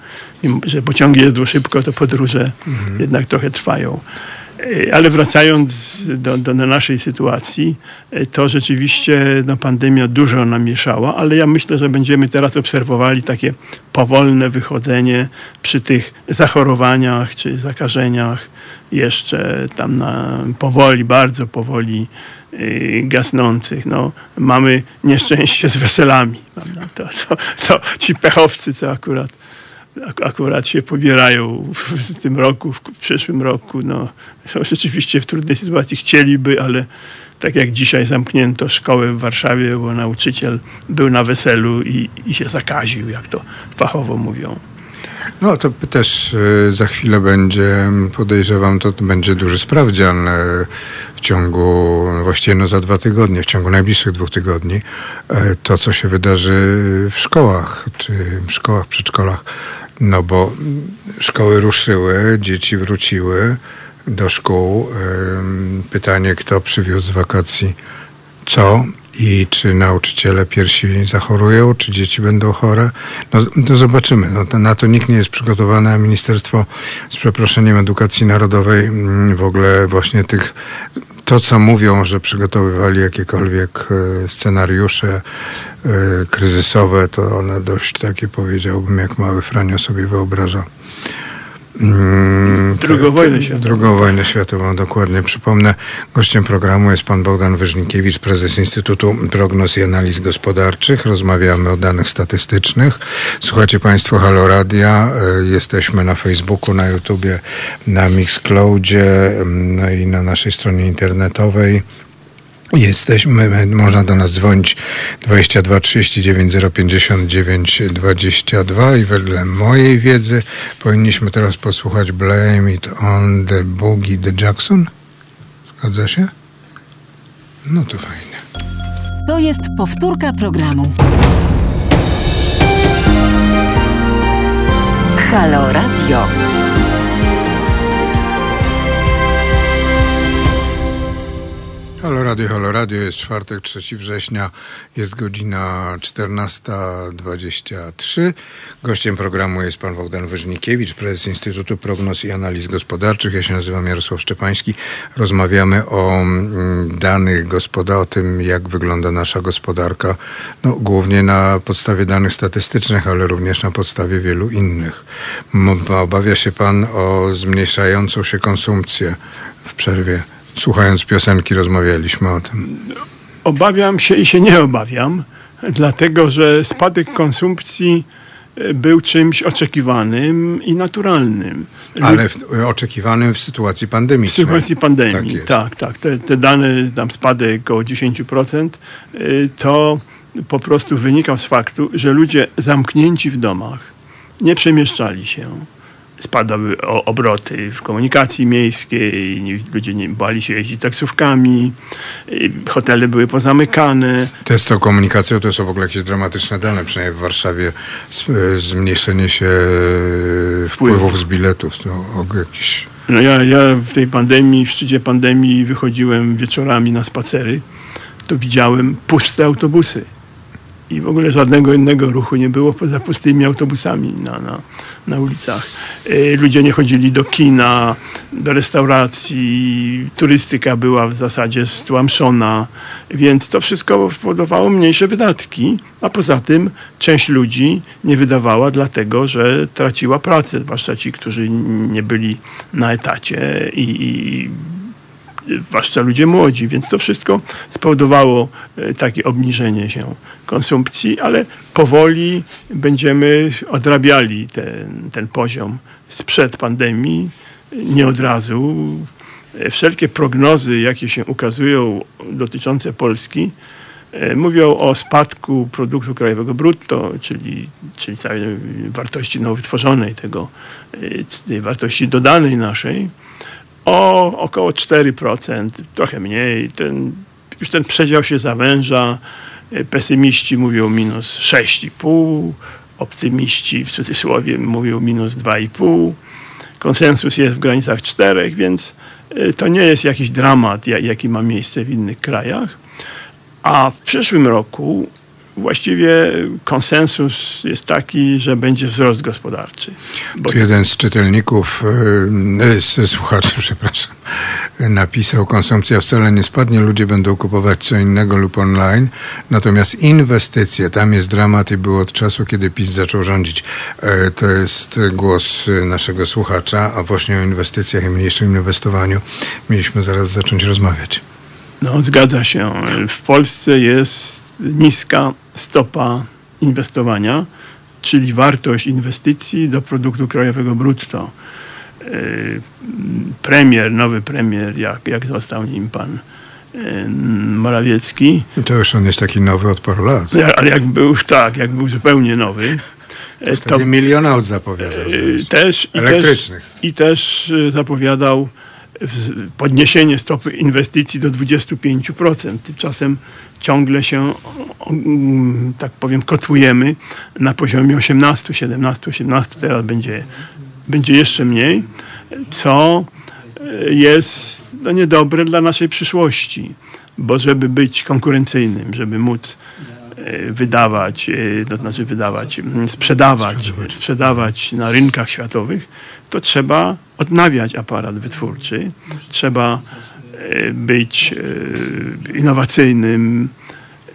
mimo że pociągi jeżdżą szybko, to podróże jednak trochę trwają. E, Ale wracając do, do naszej sytuacji, e, to rzeczywiście no, pandemia dużo namieszała, ale ja myślę, że będziemy teraz obserwowali takie powolne wychodzenie przy tych zachorowaniach czy zakażeniach jeszcze tam na powoli, bardzo powoli y, gasnących. No, mamy nieszczęście z weselami. To, to, to ci pechowcy, co akurat ak- akurat się pobierają w tym roku, w przyszłym roku. No, są rzeczywiście w trudnej sytuacji chcieliby, ale tak jak dzisiaj zamknięto szkołę w Warszawie, bo nauczyciel był na weselu i, i się zakaził, jak to fachowo mówią. No to też y, za chwilę będzie, podejrzewam, to będzie duży sprawdzian y, w ciągu, no właściwie no za dwa tygodnie, w ciągu najbliższych dwóch tygodni, y, to co się wydarzy w szkołach, czy w szkołach, przedszkolach. No bo szkoły ruszyły, dzieci wróciły do szkół. Pytanie, kto przywiózł z wakacji co i czy nauczyciele pierwsi zachorują, czy dzieci będą chore. No to zobaczymy. No, to, na to nikt nie jest przygotowany, a Ministerstwo z przeproszeniem Edukacji Narodowej mm, w ogóle właśnie tych to, co mówią, że przygotowywali jakiekolwiek e, scenariusze e, kryzysowe, to one dość takie powiedziałbym, jak mały Franio sobie wyobraża. Mm, Drugą to- wojnę światową. Drugą wojnę światową, dokładnie. Przypomnę, gościem programu jest pan Bogdan Wyżnikiewicz, prezes Instytutu Prognoz i Analiz Gospodarczych. Rozmawiamy o danych statystycznych. Słuchacie państwo Halo Radia. E, Jesteśmy na Facebooku, na YouTubie, na Mixcloudzie, mm, no i na naszej stronie internetowej. Jesteśmy, my- można do nas dzwonić 22 39 059 22 i wedle mojej wiedzy powinniśmy teraz posłuchać Blame It On The Boogie The Jackson. Zgadza się? No to fajnie. To jest powtórka programu. Halo Radio. Halo Radio, Halo Radio, jest czwartek, 3 września, jest godzina 14.23. Gościem programu jest pan Bogdan Wyżnikiewicz, prezes Instytutu Prognoz i Analiz Gospodarczych. Ja się nazywam Jarosław Szczepański. Rozmawiamy o mm, danych gospoda, o tym jak wygląda nasza gospodarka, no, głównie na podstawie danych statystycznych, ale również na podstawie wielu innych. Obawia się pan o zmniejszającą się konsumpcję w przerwie. Słuchając piosenki rozmawialiśmy o tym. Obawiam się i się nie obawiam, dlatego że spadek konsumpcji e, był czymś oczekiwanym i naturalnym. Ale w, oczekiwanym w sytuacji w pandemicznej. sytuacji Tak pandemii. jest. Tak, tak. Te, te dane, tam spadek około 10%, y, to po prostu wynikał z faktu, że ludzie zamknięci w domach nie przemieszczali się. Spadały obroty w komunikacji miejskiej, ludzie nie bali się jeździć taksówkami, hotele były pozamykane. To z tą komunikacją to są w ogóle jakieś dramatyczne dane, przynajmniej w Warszawie e, zmniejszenie się e, wpływów z biletów. To o, jakieś... No ja, ja w tej pandemii, w szczycie pandemii wychodziłem wieczorami na spacery, to widziałem puste autobusy. I w ogóle żadnego innego ruchu nie było poza pustymi autobusami na, na, na ulicach. E, Ludzie nie chodzili do kina, do restauracji, turystyka była w zasadzie stłamszona, więc to wszystko spowodowało mniejsze wydatki, a poza tym część ludzi nie wydawała dlatego, że traciła pracę, zwłaszcza ci, którzy nie byli na etacie i, i zwłaszcza ludzie młodzi, więc to wszystko spowodowało e, takie obniżenie się konsumpcji, ale powoli będziemy odrabiali ten, ten poziom sprzed pandemii, nie od razu. E, Wszelkie prognozy, jakie się ukazują dotyczące Polski, e, mówią o spadku produktu krajowego brutto, czyli, czyli całej wartości nowo wytworzonej, tego, tej wartości dodanej naszej, o około 4%, trochę mniej. Ten, już ten przedział się zawęża. E, Pesymiści mówią minus 6,5, optymiści w cudzysłowie mówią minus 2,5. Konsensus jest w granicach 4, więc e, to nie jest jakiś dramat, ja- jaki ma miejsce w innych krajach. A w przyszłym roku właściwie konsensus jest taki, że będzie wzrost gospodarczy. Bo jeden z czytelników, e, e, z słuchaczy, przepraszam, napisał, konsumpcja wcale nie spadnie, ludzie będą kupować co innego lub online, natomiast inwestycje, tam jest dramat i było od czasu, kiedy PiS zaczął rządzić. E, To jest głos naszego słuchacza, a właśnie o inwestycjach i mniejszym inwestowaniu mieliśmy zaraz zacząć rozmawiać. No, zgadza się. W Polsce jest niska stopa inwestowania, czyli wartość inwestycji do produktu krajowego brutto. Yy, Premier, nowy premier, jak, jak został nim pan yy, Morawiecki, I to już on jest taki nowy od paru lat. no, ale jak był, tak, jak był zupełnie nowy, e, Wtedy milion aut zapowiadał. Też, i Elektrycznych. Też, I też y, zapowiadał podniesienie stopy inwestycji do 25%. Tymczasem ciągle się, mm, tak powiem, kotłujemy na poziomie 18, 17, 18. Teraz będzie, będzie jeszcze mniej, co jest no, niedobre dla naszej przyszłości. Bo żeby być konkurencyjnym, żeby móc wydawać, e, to znaczy wydawać, sprzedawać, sprzedawać na rynkach światowych, to trzeba odnawiać aparat wytwórczy, trzeba e, być e, innowacyjnym,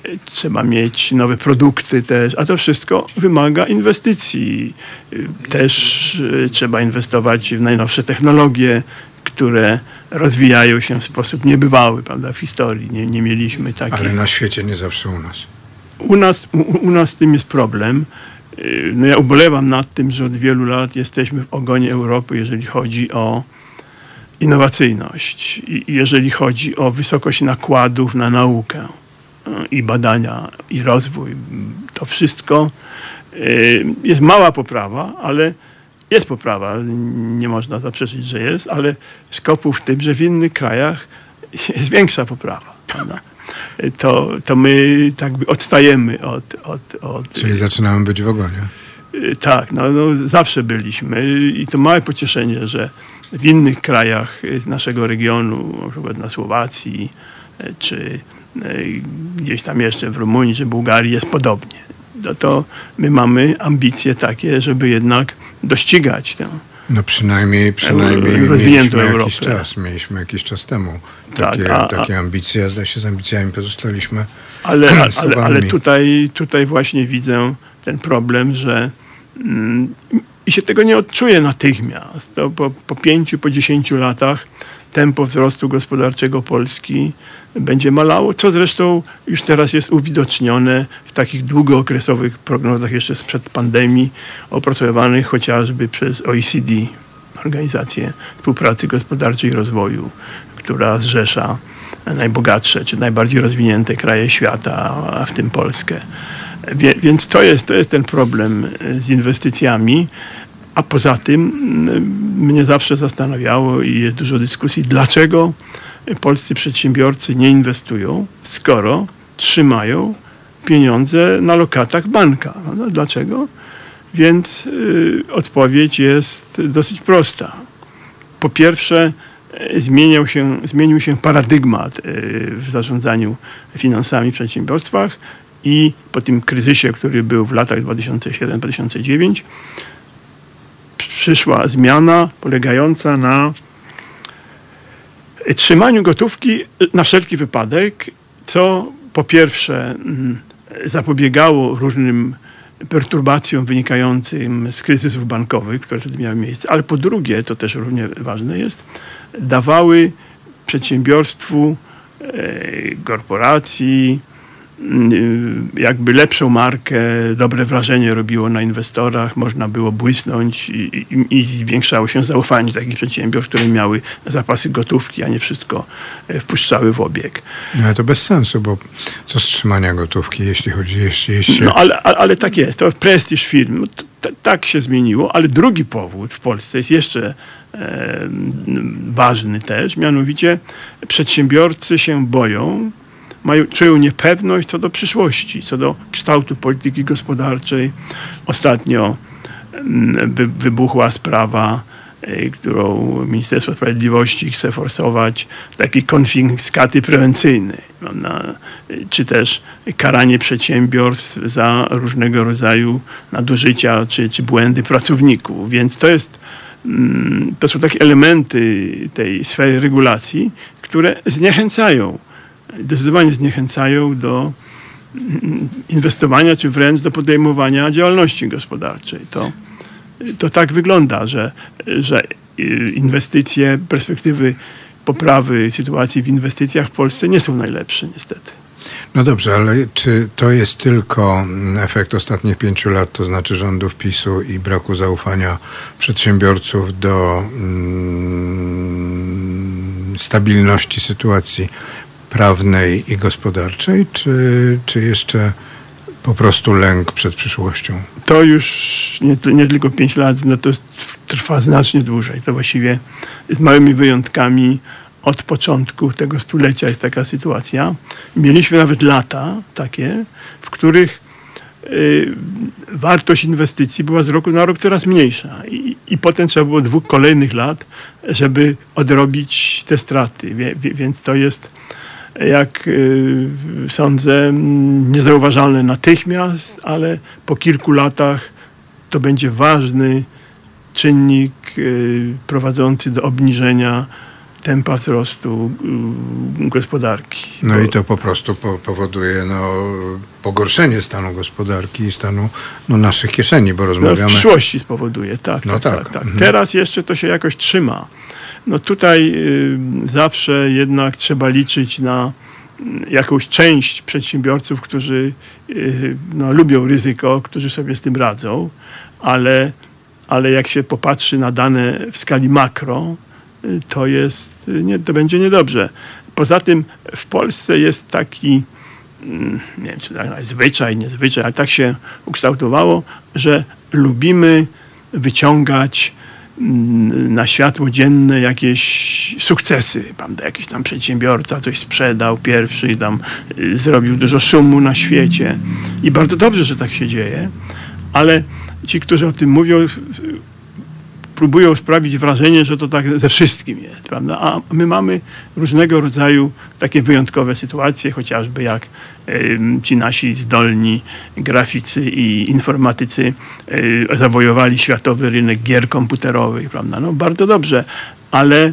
e, trzeba mieć nowe produkty też, a to wszystko wymaga inwestycji. E, Też e, trzeba inwestować w najnowsze technologie, które rozwijają się w sposób niebywały, prawda, w historii. Nie, nie mieliśmy takich. Ale na świecie nie zawsze u nas. U nas, u, u nas z tym jest problem. Yy, No ja ubolewam nad tym, że od wielu lat jesteśmy w ogonie Europy, jeżeli chodzi o innowacyjność, i- jeżeli chodzi o wysokość nakładów na naukę e, i badania, i rozwój. To wszystko e, jest mała poprawa, ale jest poprawa. Nie można zaprzeczyć, że jest, ale skopu w tym, że w innych krajach jest większa poprawa. Prawda? To, to my tak odstajemy od, od, od Czyli zaczynamy być w ogonie. Y, Tak, no, no, zawsze byliśmy i to małe pocieszenie, że w innych krajach y, naszego regionu, na przykład na Słowacji, y, czy gdzieś tam jeszcze w Rumunii, czy Bułgarii jest podobnie. No to my mamy ambicje takie, żeby jednak dościgać tę. No przynajmniej, przynajmniej mieliśmy jakiś Europę. czas, mieliśmy jakiś czas temu Tak, takie, a- takie ambicje, a zdaje się z ambicjami pozostaliśmy Ale, ale, ale tutaj, tutaj właśnie widzę ten problem, że mm, i się tego nie odczuje natychmiast. To po, po pięciu, po dziesięciu latach tempo wzrostu gospodarczego Polski będzie malało, co zresztą już teraz jest uwidocznione w takich długookresowych prognozach jeszcze sprzed pandemii, opracowywanych chociażby przez OECD, Organizację Współpracy Gospodarczej i Rozwoju, która zrzesza najbogatsze czy najbardziej rozwinięte kraje świata, a w tym Polskę. Wie, więc to jest, to jest ten problem e, z inwestycjami. A poza tym m, mnie zawsze zastanawiało i jest dużo dyskusji, dlaczego polscy przedsiębiorcy nie inwestują, skoro trzymają pieniądze na lokatach banka. No, dlaczego? Więc y, odpowiedź jest dosyć prosta. Po pierwsze, zmieniał się, zmienił się paradygmat e, w zarządzaniu finansami w przedsiębiorstwach i po tym kryzysie, który był w latach 2007-2009, przyszła zmiana polegająca na trzymaniu gotówki na wszelki wypadek, co po pierwsze mm, zapobiegało różnym perturbacjom wynikającym z kryzysów bankowych, które wtedy miały miejsce, ale po drugie, to też równie ważne jest, dawały przedsiębiorstwu, e, korporacji, mm, jakby lepszą markę, dobre wrażenie robiło na inwestorach, można było błysnąć i, i, i zwiększało się zaufanie takich przedsiębiorstw, które miały zapasy gotówki, a nie wszystko e, wpuszczały w obieg. No ale to bez sensu, bo co z trzymania gotówki, jeśli chodzi, jeśli, jeśli No ale, ale, ale tak jest, to prestiż firm, no, tak się zmieniło, ale drugi powód w Polsce jest jeszcze e, ważny też, mianowicie przedsiębiorcy się boją, mają, czują niepewność co do przyszłości, co do kształtu polityki gospodarczej. Ostatnio mm, wy, wybuchła sprawa, e, którą Ministerstwo Sprawiedliwości chce forsować, takiej konfiskaty prewencyjnej, czy też karanie przedsiębiorstw za różnego rodzaju nadużycia czy, czy błędy pracowników. Więc to jest to są takie elementy tej sfery regulacji, które zniechęcają, zdecydowanie zniechęcają do mm, inwestowania, czy wręcz do podejmowania działalności gospodarczej. To, to tak wygląda, że, że y, inwestycje, perspektywy poprawy sytuacji w inwestycjach w Polsce nie są najlepsze niestety. No dobrze, ale czy to jest tylko mm, efekt ostatnich pięciu lat, to znaczy rządów PiSu i braku zaufania przedsiębiorców do mm, stabilności sytuacji prawnej i gospodarczej, czy, czy jeszcze po prostu lęk przed przyszłością? to już nie, nie tylko 5 lat, no to trwa znacznie dłużej. To właściwie z małymi wyjątkami od początku tego stulecia jest taka sytuacja. Mieliśmy nawet lata takie, w których y, wartość inwestycji była z roku na rok coraz mniejsza. I, I potem trzeba było dwóch kolejnych lat, żeby odrobić te straty. Więc to jest, jak y, sądzę, niezauważalne natychmiast, ale po kilku latach to będzie ważny czynnik y, prowadzący do obniżenia tempa wzrostu y, gospodarki. No i to po prostu po, powoduje no, pogorszenie stanu gospodarki i stanu no, naszych kieszeni, bo No, w rozmawiamy... przyszłości spowoduje, tak. No tak, tak. tak, tak. Mhm. Teraz jeszcze to się jakoś trzyma. No tutaj y, zawsze jednak trzeba liczyć na mm, jakąś część przedsiębiorców, którzy y, no, lubią ryzyko, którzy sobie z tym radzą, ale, ale jak się popatrzy na dane w skali makro, to jest, nie, to będzie niedobrze. Poza tym w Polsce jest taki, mm, nie wiem czy tak zwyczaj, nie zwyczaj, ale tak się ukształtowało, że lubimy wyciągać mm, na światło dzienne jakieś sukcesy. Prawda? Jakiś tam przedsiębiorca coś sprzedał pierwszy tam y, zrobił dużo szumu na świecie. I bardzo dobrze, że tak się dzieje, ale ci, którzy o tym mówią, próbują sprawić wrażenie, że to tak ze wszystkim jest, prawda? A my mamy różnego rodzaju takie wyjątkowe sytuacje, chociażby jak ci nasi zdolni graficy i informatycy e, zawojowali światowy rynek gier komputerowych, prawda? No bardzo dobrze, ale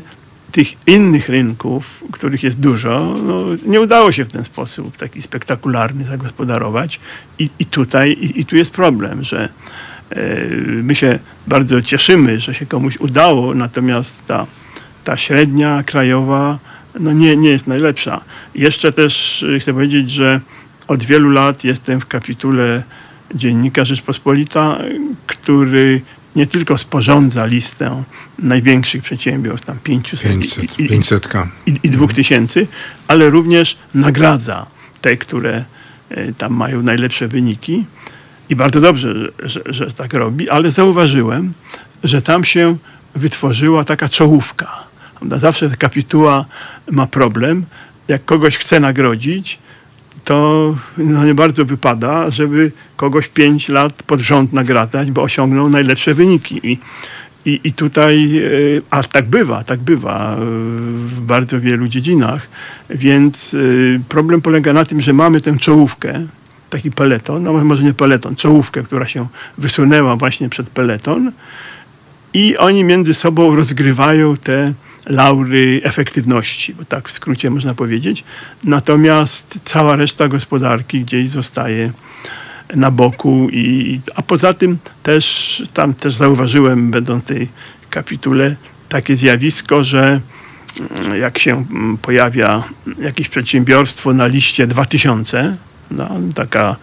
tych innych rynków, których jest dużo, no, nie udało się w ten sposób taki spektakularny zagospodarować i, i tutaj, i, i tu jest problem, że My się bardzo cieszymy, że się komuś udało, natomiast ta, ta średnia krajowa no nie, nie jest najlepsza. Jeszcze też e, chcę powiedzieć, że od wielu lat jestem w kapitule Dziennika Rzeczpospolita, e, który nie tylko sporządza listę największych przedsiębiorstw, tam 500, 500, i, i, 500. i, i 2000, ale również nagradza te, które e, tam mają najlepsze wyniki. I bardzo dobrze, że, że, że tak robi, ale zauważyłem, że tam się wytworzyła taka czołówka. Zawsze kapituła ma problem. Jak kogoś chce nagrodzić, to no nie bardzo wypada, żeby kogoś pięć lat pod rząd nagradzać, bo osiągnął najlepsze wyniki. I, i, i tutaj, e, a tak bywa, tak bywa e, w bardzo wielu dziedzinach, więc e, problem polega na tym, że mamy tę czołówkę, taki peleton, no może nie peleton, czołówkę, która się wysunęła właśnie przed peleton i oni między sobą rozgrywają te laury efektywności, bo tak w skrócie można powiedzieć. Natomiast cała reszta gospodarki gdzieś zostaje na boku i, a poza tym też tam też zauważyłem, będąc w tej kapitule, takie zjawisko, że mm, jak się mm, pojawia jakieś przedsiębiorstwo na liście 2000, no, taka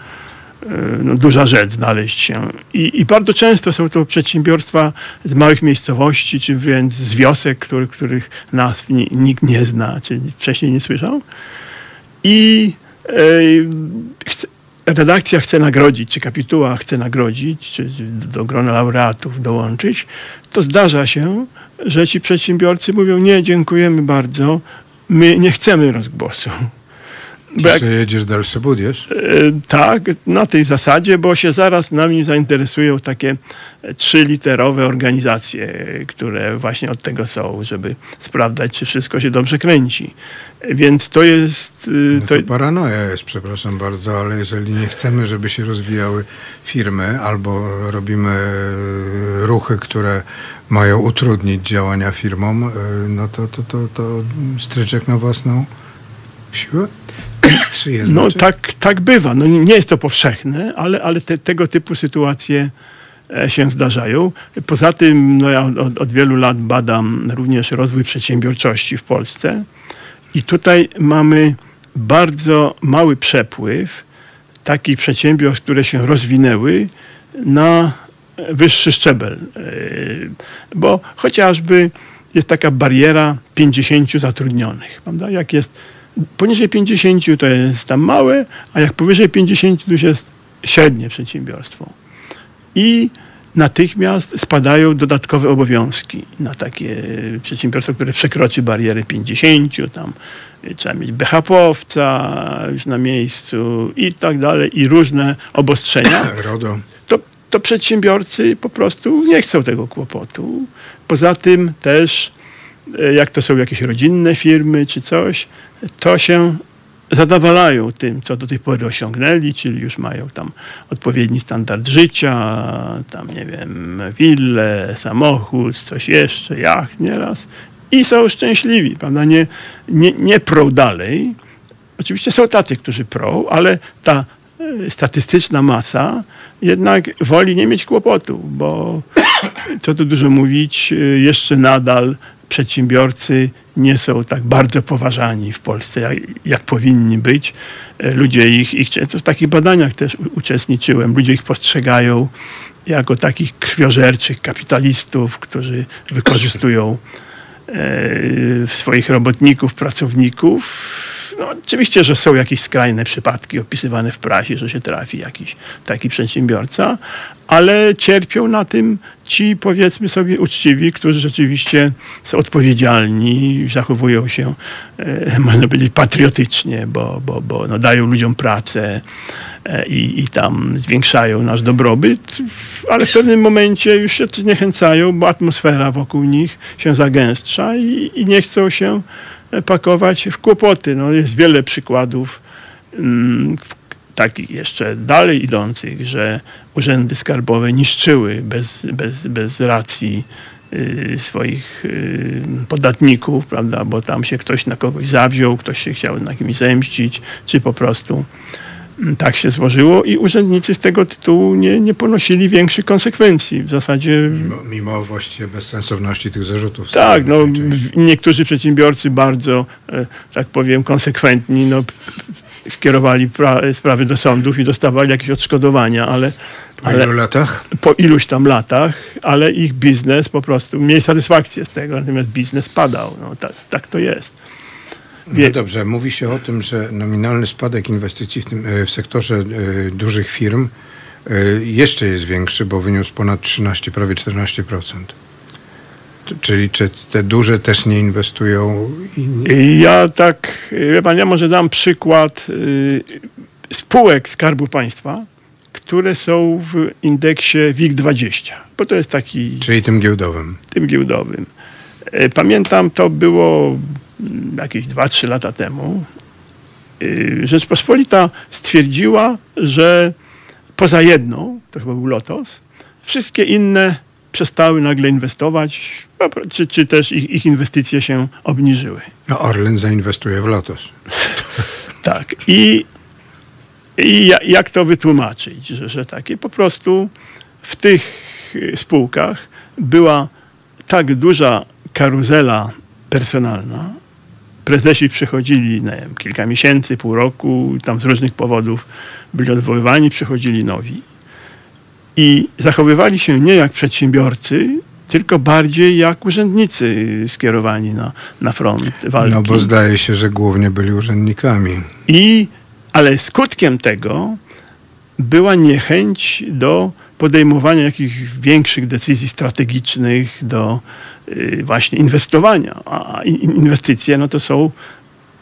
e, no, duża rzecz znaleźć się. I, I bardzo często są to przedsiębiorstwa z małych miejscowości, czy wręcz z wiosek, który, których nazw ni, nikt nie zna, czy wcześniej nie słyszał. I chce, redakcja chce nagrodzić, czy kapituła chce nagrodzić, czy do grona laureatów dołączyć, to zdarza się, że ci przedsiębiorcy mówią, nie, dziękujemy bardzo, my nie chcemy rozgłosu. Bo jak- jedziesz dalszy budiesz? E, Tak, na tej zasadzie, bo się zaraz nami zainteresują takie trzyliterowe organizacje, które właśnie od tego są, żeby sprawdzać, czy wszystko się dobrze kręci. Więc to jest. e, No To, to paranoja jest, przepraszam bardzo, ale jeżeli nie chcemy, żeby się rozwijały firmy albo robimy e, ruchy, które mają utrudnić działania firmom, no to, to, to, to stryczek na własną siłę? Jest no tak, tak bywa. No, nie jest to powszechne, ale, ale te, tego typu sytuacje e, się zdarzają. Poza tym no ja od, od wielu lat badam również rozwój przedsiębiorczości w Polsce i tutaj mamy bardzo mały przepływ takich przedsiębiorstw, które się rozwinęły na wyższy szczebel. E, Bo chociażby jest taka bariera 50 zatrudnionych. Prawda? Jak jest poniżej 50 to jest tam małe, a jak powyżej 50 to już jest średnie przedsiębiorstwo. I natychmiast spadają dodatkowe obowiązki na takie przedsiębiorstwo, które przekroczy barierę 50, tam y, trzeba mieć BHP-owca już na miejscu i tak dalej, i różne obostrzenia RODO. to, to przedsiębiorcy po prostu nie chcą tego kłopotu. Poza tym też, e, jak to są jakieś rodzinne firmy czy coś, to się zadowalają tym, co do tej pory osiągnęli, czyli już mają tam odpowiedni standard życia, tam nie wiem, willę, samochód, coś jeszcze, jacht nieraz i są szczęśliwi, prawda? Nie, nie, nie prą dalej. Oczywiście są tacy, którzy prą, ale ta e, statystyczna masa jednak woli nie mieć kłopotu, bo co tu dużo mówić, y, jeszcze nadal przedsiębiorcy nie są tak bardzo poważani w Polsce, jak, jak powinni być. E, Ludzie ich, ich, w takich badaniach też uczestniczyłem, ludzie ich postrzegają jako takich krwiożerczych kapitalistów, którzy wykorzystują swoich robotników, pracowników. No, oczywiście, że są jakieś skrajne przypadki opisywane w prasie, że się trafi jakiś taki przedsiębiorca, ale cierpią na tym ci, powiedzmy sobie, uczciwi, którzy rzeczywiście są odpowiedzialni, zachowują się, e, można powiedzieć, patriotycznie, bo, bo, bo no, dają ludziom pracę i, i tam zwiększają nasz dobrobyt, ale w pewnym momencie już się zniechęcają, bo atmosfera wokół nich się zagęszcza i, i nie chcą się pakować w kłopoty. No, jest wiele przykładów mm, takich jeszcze dalej idących, że urzędy skarbowe niszczyły bez, bez, bez racji y, swoich y, podatników, prawda, bo tam się ktoś na kogoś zawziął, ktoś się chciał na kimś zemścić, czy po prostu tak się złożyło i urzędnicy z tego tytułu nie, nie ponosili większych konsekwencji. W zasadzie Mimo, mimo właściwie bezsensowności tych zarzutów. tak, no, niektórzy przedsiębiorcy bardzo, e, tak powiem, konsekwentni, no, skierowali pra- sprawy do sądów i dostawali jakieś odszkodowania, ale, Po ale ilu latach? po iluś tam latach, ale ich biznes po prostu, mieli satysfakcję z tego, natomiast biznes padał. No, tak, tak to jest. No dobrze, mówi się o tym, że nominalny spadek inwestycji w, tym, e, w sektorze e, dużych firm e, jeszcze jest większy, bo wyniósł ponad 13, prawie 14%. T- Czyli czy te duże też nie inwestują i nie, Ja tak, wie pan, ja może dam przykład y, spółek Skarbu Państwa, które są w indeksie WIG20, bo to jest taki czyli tym giełdowym. tym giełdowym. E, Pamiętam, to było jakieś 2-3 lata temu. Y, Rzeczpospolita stwierdziła, że poza jedną, to chyba był Lotos, wszystkie inne przestały nagle inwestować, czy, czy też ich, ich inwestycje się obniżyły. No Orlen zainwestuje w Lotos. Tak. I, i ja- jak to wytłumaczyć, że, że takie po prostu w tych y, spółkach była tak duża karuzela personalna. Prezesi przychodzili nie wiem, kilka miesięcy, pół roku, tam z różnych powodów byli odwoływani, przychodzili nowi. I zachowywali się nie jak przedsiębiorcy, tylko bardziej jak urzędnicy skierowani na, na front walki. No bo zdaje się, że głównie byli urzędnikami. I, ale skutkiem tego była niechęć do podejmowania jakichś większych decyzji strategicznych, do właśnie inwestowania. A in- inwestycje no to są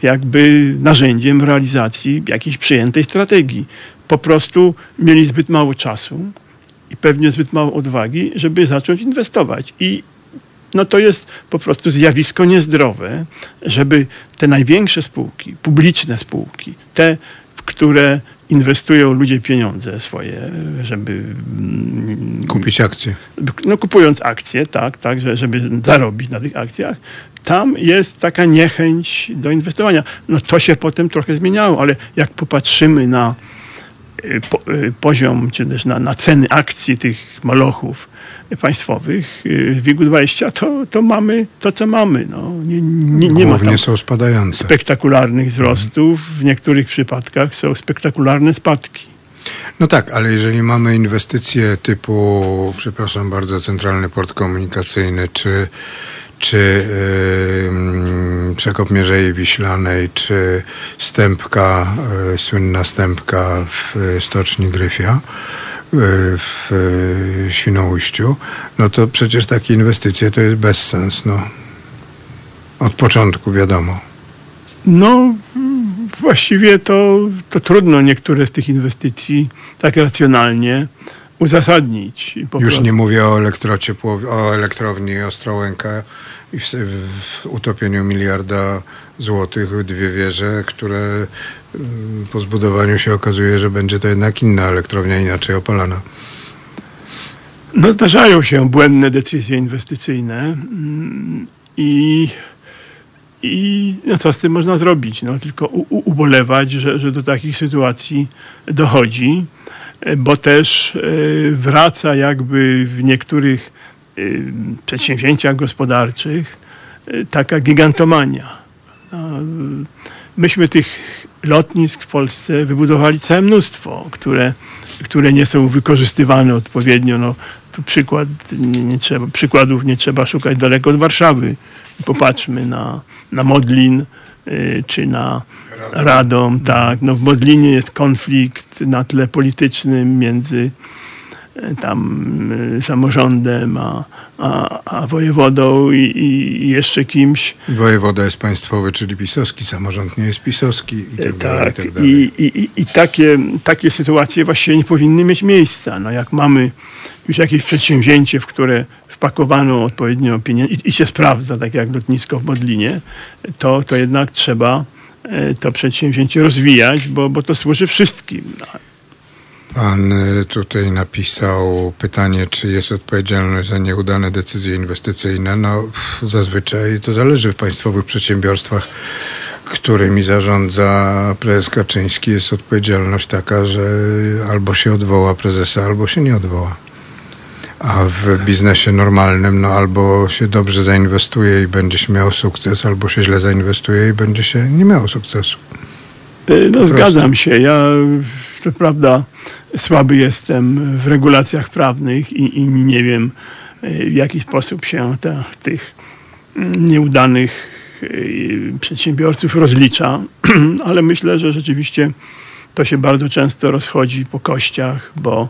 jakby narzędziem realizacji jakiejś przyjętej strategii. Po prostu mieli zbyt mało czasu i pewnie zbyt mało odwagi, żeby zacząć inwestować. I no to jest po prostu zjawisko niezdrowe, żeby te największe spółki, publiczne spółki, te, w które inwestują ludzie pieniądze swoje, żeby mm, Kupić akcje. no, kupując akcje, tak, tak, że, żeby zarobić na tych akcjach, tam jest taka niechęć do inwestowania. No to się potem trochę zmieniało, ale jak popatrzymy na y, po, y, poziom, czy też na, na ceny akcji tych malochów państwowych y, w WIG-20, to, to mamy to, co mamy. No, nie, nie, nie ma Głównie są spadające. spektakularnych wzrostów, w niektórych przypadkach są spektakularne spadki. No tak, ale jeżeli mamy inwestycje typu, przepraszam bardzo, Centralny Port Komunikacyjny, czy, czy yy, przekop Mierzei Wiślanej, czy stępka, yy, słynna stępka w y, Stoczni Gryfia, yy, w Świnoujściu, no to przecież takie inwestycje to jest bezsens, no. Od początku wiadomo. No, właściwie to, to trudno niektóre z tych inwestycji tak racjonalnie uzasadnić. Już prostu. nie mówię o elektrociepłow- o elektrowni Ostrołęka i w, w utopieniu miliarda złotych w dwie wieże, które mm, po zbudowaniu się okazuje, że będzie to jednak inna elektrownia, inaczej opalana. No, zdarzają się błędne decyzje inwestycyjne mm, i, i no, co z tym można zrobić? No, tylko u, u, ubolewać, że, że do takich sytuacji dochodzi, bo też e, wraca jakby w niektórych e, przedsięwzięciach gospodarczych e, taka gigantomania. No, myśmy tych lotnisk w Polsce wybudowali całe mnóstwo, które, które nie są wykorzystywane odpowiednio. No, tu przykład, nie, nie trzeba, przykładów nie trzeba szukać daleko od Warszawy. Popatrzmy na, na Modlin y, czy na Radom. Tak, no w Modlinie jest konflikt na tle politycznym między y, tam y, samorządem a, a, a wojewodą i, i jeszcze kimś. Wojewoda jest państwowy, czyli pisowski, samorząd nie jest pisowski i tak, dalej, i tak. I, i, i- i takie, takie sytuacje właściwie nie powinny mieć miejsca. No jak mamy już jakieś przedsięwzięcie, w które wpakowano odpowiednio pieniędzy i, i się sprawdza, tak jak lotnisko w Modlinie, to, to jednak trzeba e, to przedsięwzięcie rozwijać, bo, bo to służy wszystkim. Pan y, tutaj napisał pytanie, czy jest odpowiedzialność za nieudane decyzje inwestycyjne. No, zazwyczaj to zależy w państwowych przedsiębiorstwach, którymi zarządza prezes Kaczyński. Jest odpowiedzialność taka, że albo się odwoła prezesa, albo się nie odwoła. A w biznesie normalnym, no albo się dobrze zainwestuje i będzie się miał sukces, albo się źle zainwestuje i będzie się nie miało sukcesu. E, No zgadzam się. Ja to prawda słaby jestem w regulacjach prawnych i, i nie wiem e, w jaki sposób się tych mm, nieudanych e, przedsiębiorców rozlicza, ale myślę, że rzeczywiście to się bardzo często rozchodzi po kościach, bo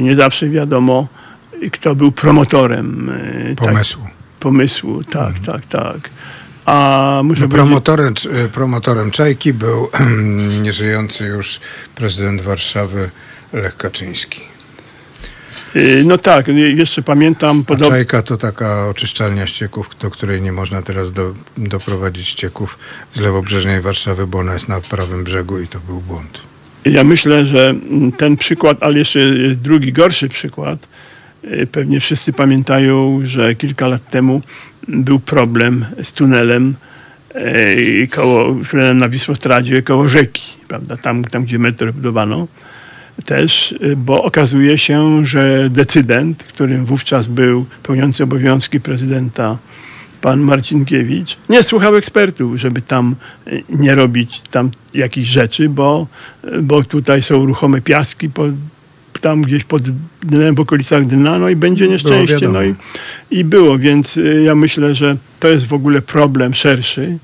nie zawsze wiadomo, kto był promotorem e, tak, Pomysłu. pomysłu. Tak, tak, tak. A muszę No, powiedzieć, promotorem, c- promotorem Czajki był nieżyjący już prezydent Warszawy Lech Kaczyński. Y, No tak, y, jeszcze pamiętam A podobnie. Czajka to taka oczyszczalnia ścieków, do której nie można teraz do, doprowadzić ścieków z lewobrzeżnej Warszawy, bo ona jest na prawym brzegu i to był błąd. Ja myślę, że mm, ten przykład, ale jeszcze jest drugi, gorszy przykład. Y, Pewnie wszyscy pamiętają, że kilka lat temu był problem z tunelem y, koło, na Wisłostradzie koło rzeki, prawda, tam, tam gdzie metro budowano też, y, bo okazuje się, że decydent, którym wówczas był pełniący obowiązki prezydenta pan Marcinkiewicz, nie słuchał ekspertów, żeby tam y, nie robić tam jakichś rzeczy, bo, y, bo tutaj są ruchome piaski pod, tam gdzieś pod dnem, w okolicach dna, no i będzie nieszczęście. No i, i było, więc y, ja myślę, że to jest w ogóle problem szerszy,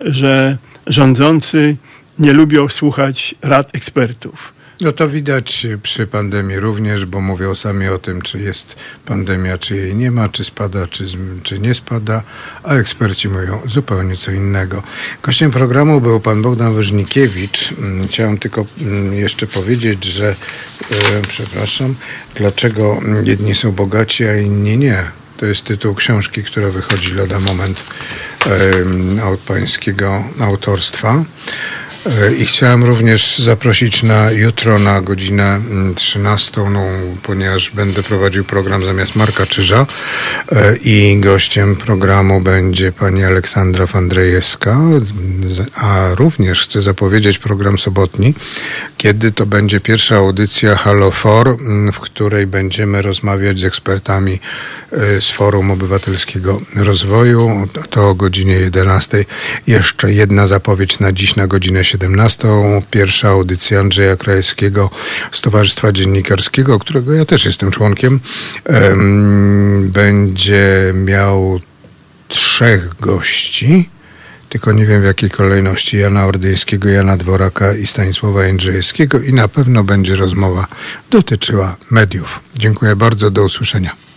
że rządzący nie lubią słuchać rad ekspertów. No to widać przy pandemii również, bo mówią sami o tym, czy jest pandemia, czy jej nie ma, czy spada, czy, czy nie spada, a eksperci mówią zupełnie co innego. Gościem programu był pan Bogdan Wyżnikiewicz. Mm, Chciałem tylko mm, jeszcze powiedzieć, że, e, przepraszam, dlaczego jedni są bogaci, a inni nie. To jest tytuł książki, która wychodzi lada moment od pańskiego autorstwa. I chciałem również zaprosić na jutro na godzinę mm, 13, no, ponieważ będę prowadził program zamiast Marka Czyża E, i gościem programu będzie pani Aleksandra Fandrejewska, a również chcę zapowiedzieć program sobotni, kiedy to będzie pierwsza audycja Halo For, mm, w której będziemy rozmawiać z ekspertami e, z Forum Obywatelskiego Rozwoju. To o godzinie 11. Jeszcze jedna zapowiedź na dziś na godzinę 17. Pierwsza audycja Andrzeja Krajewskiego z Towarzystwa Dziennikarskiego, którego ja też jestem członkiem. em, Będzie miał trzech gości. Tylko nie wiem w jakiej kolejności Jana Ordyńskiego, Jana Dworaka i Stanisława Jędrzejewskiego i na pewno będzie rozmowa dotyczyła mediów. Dziękuję bardzo, do usłyszenia.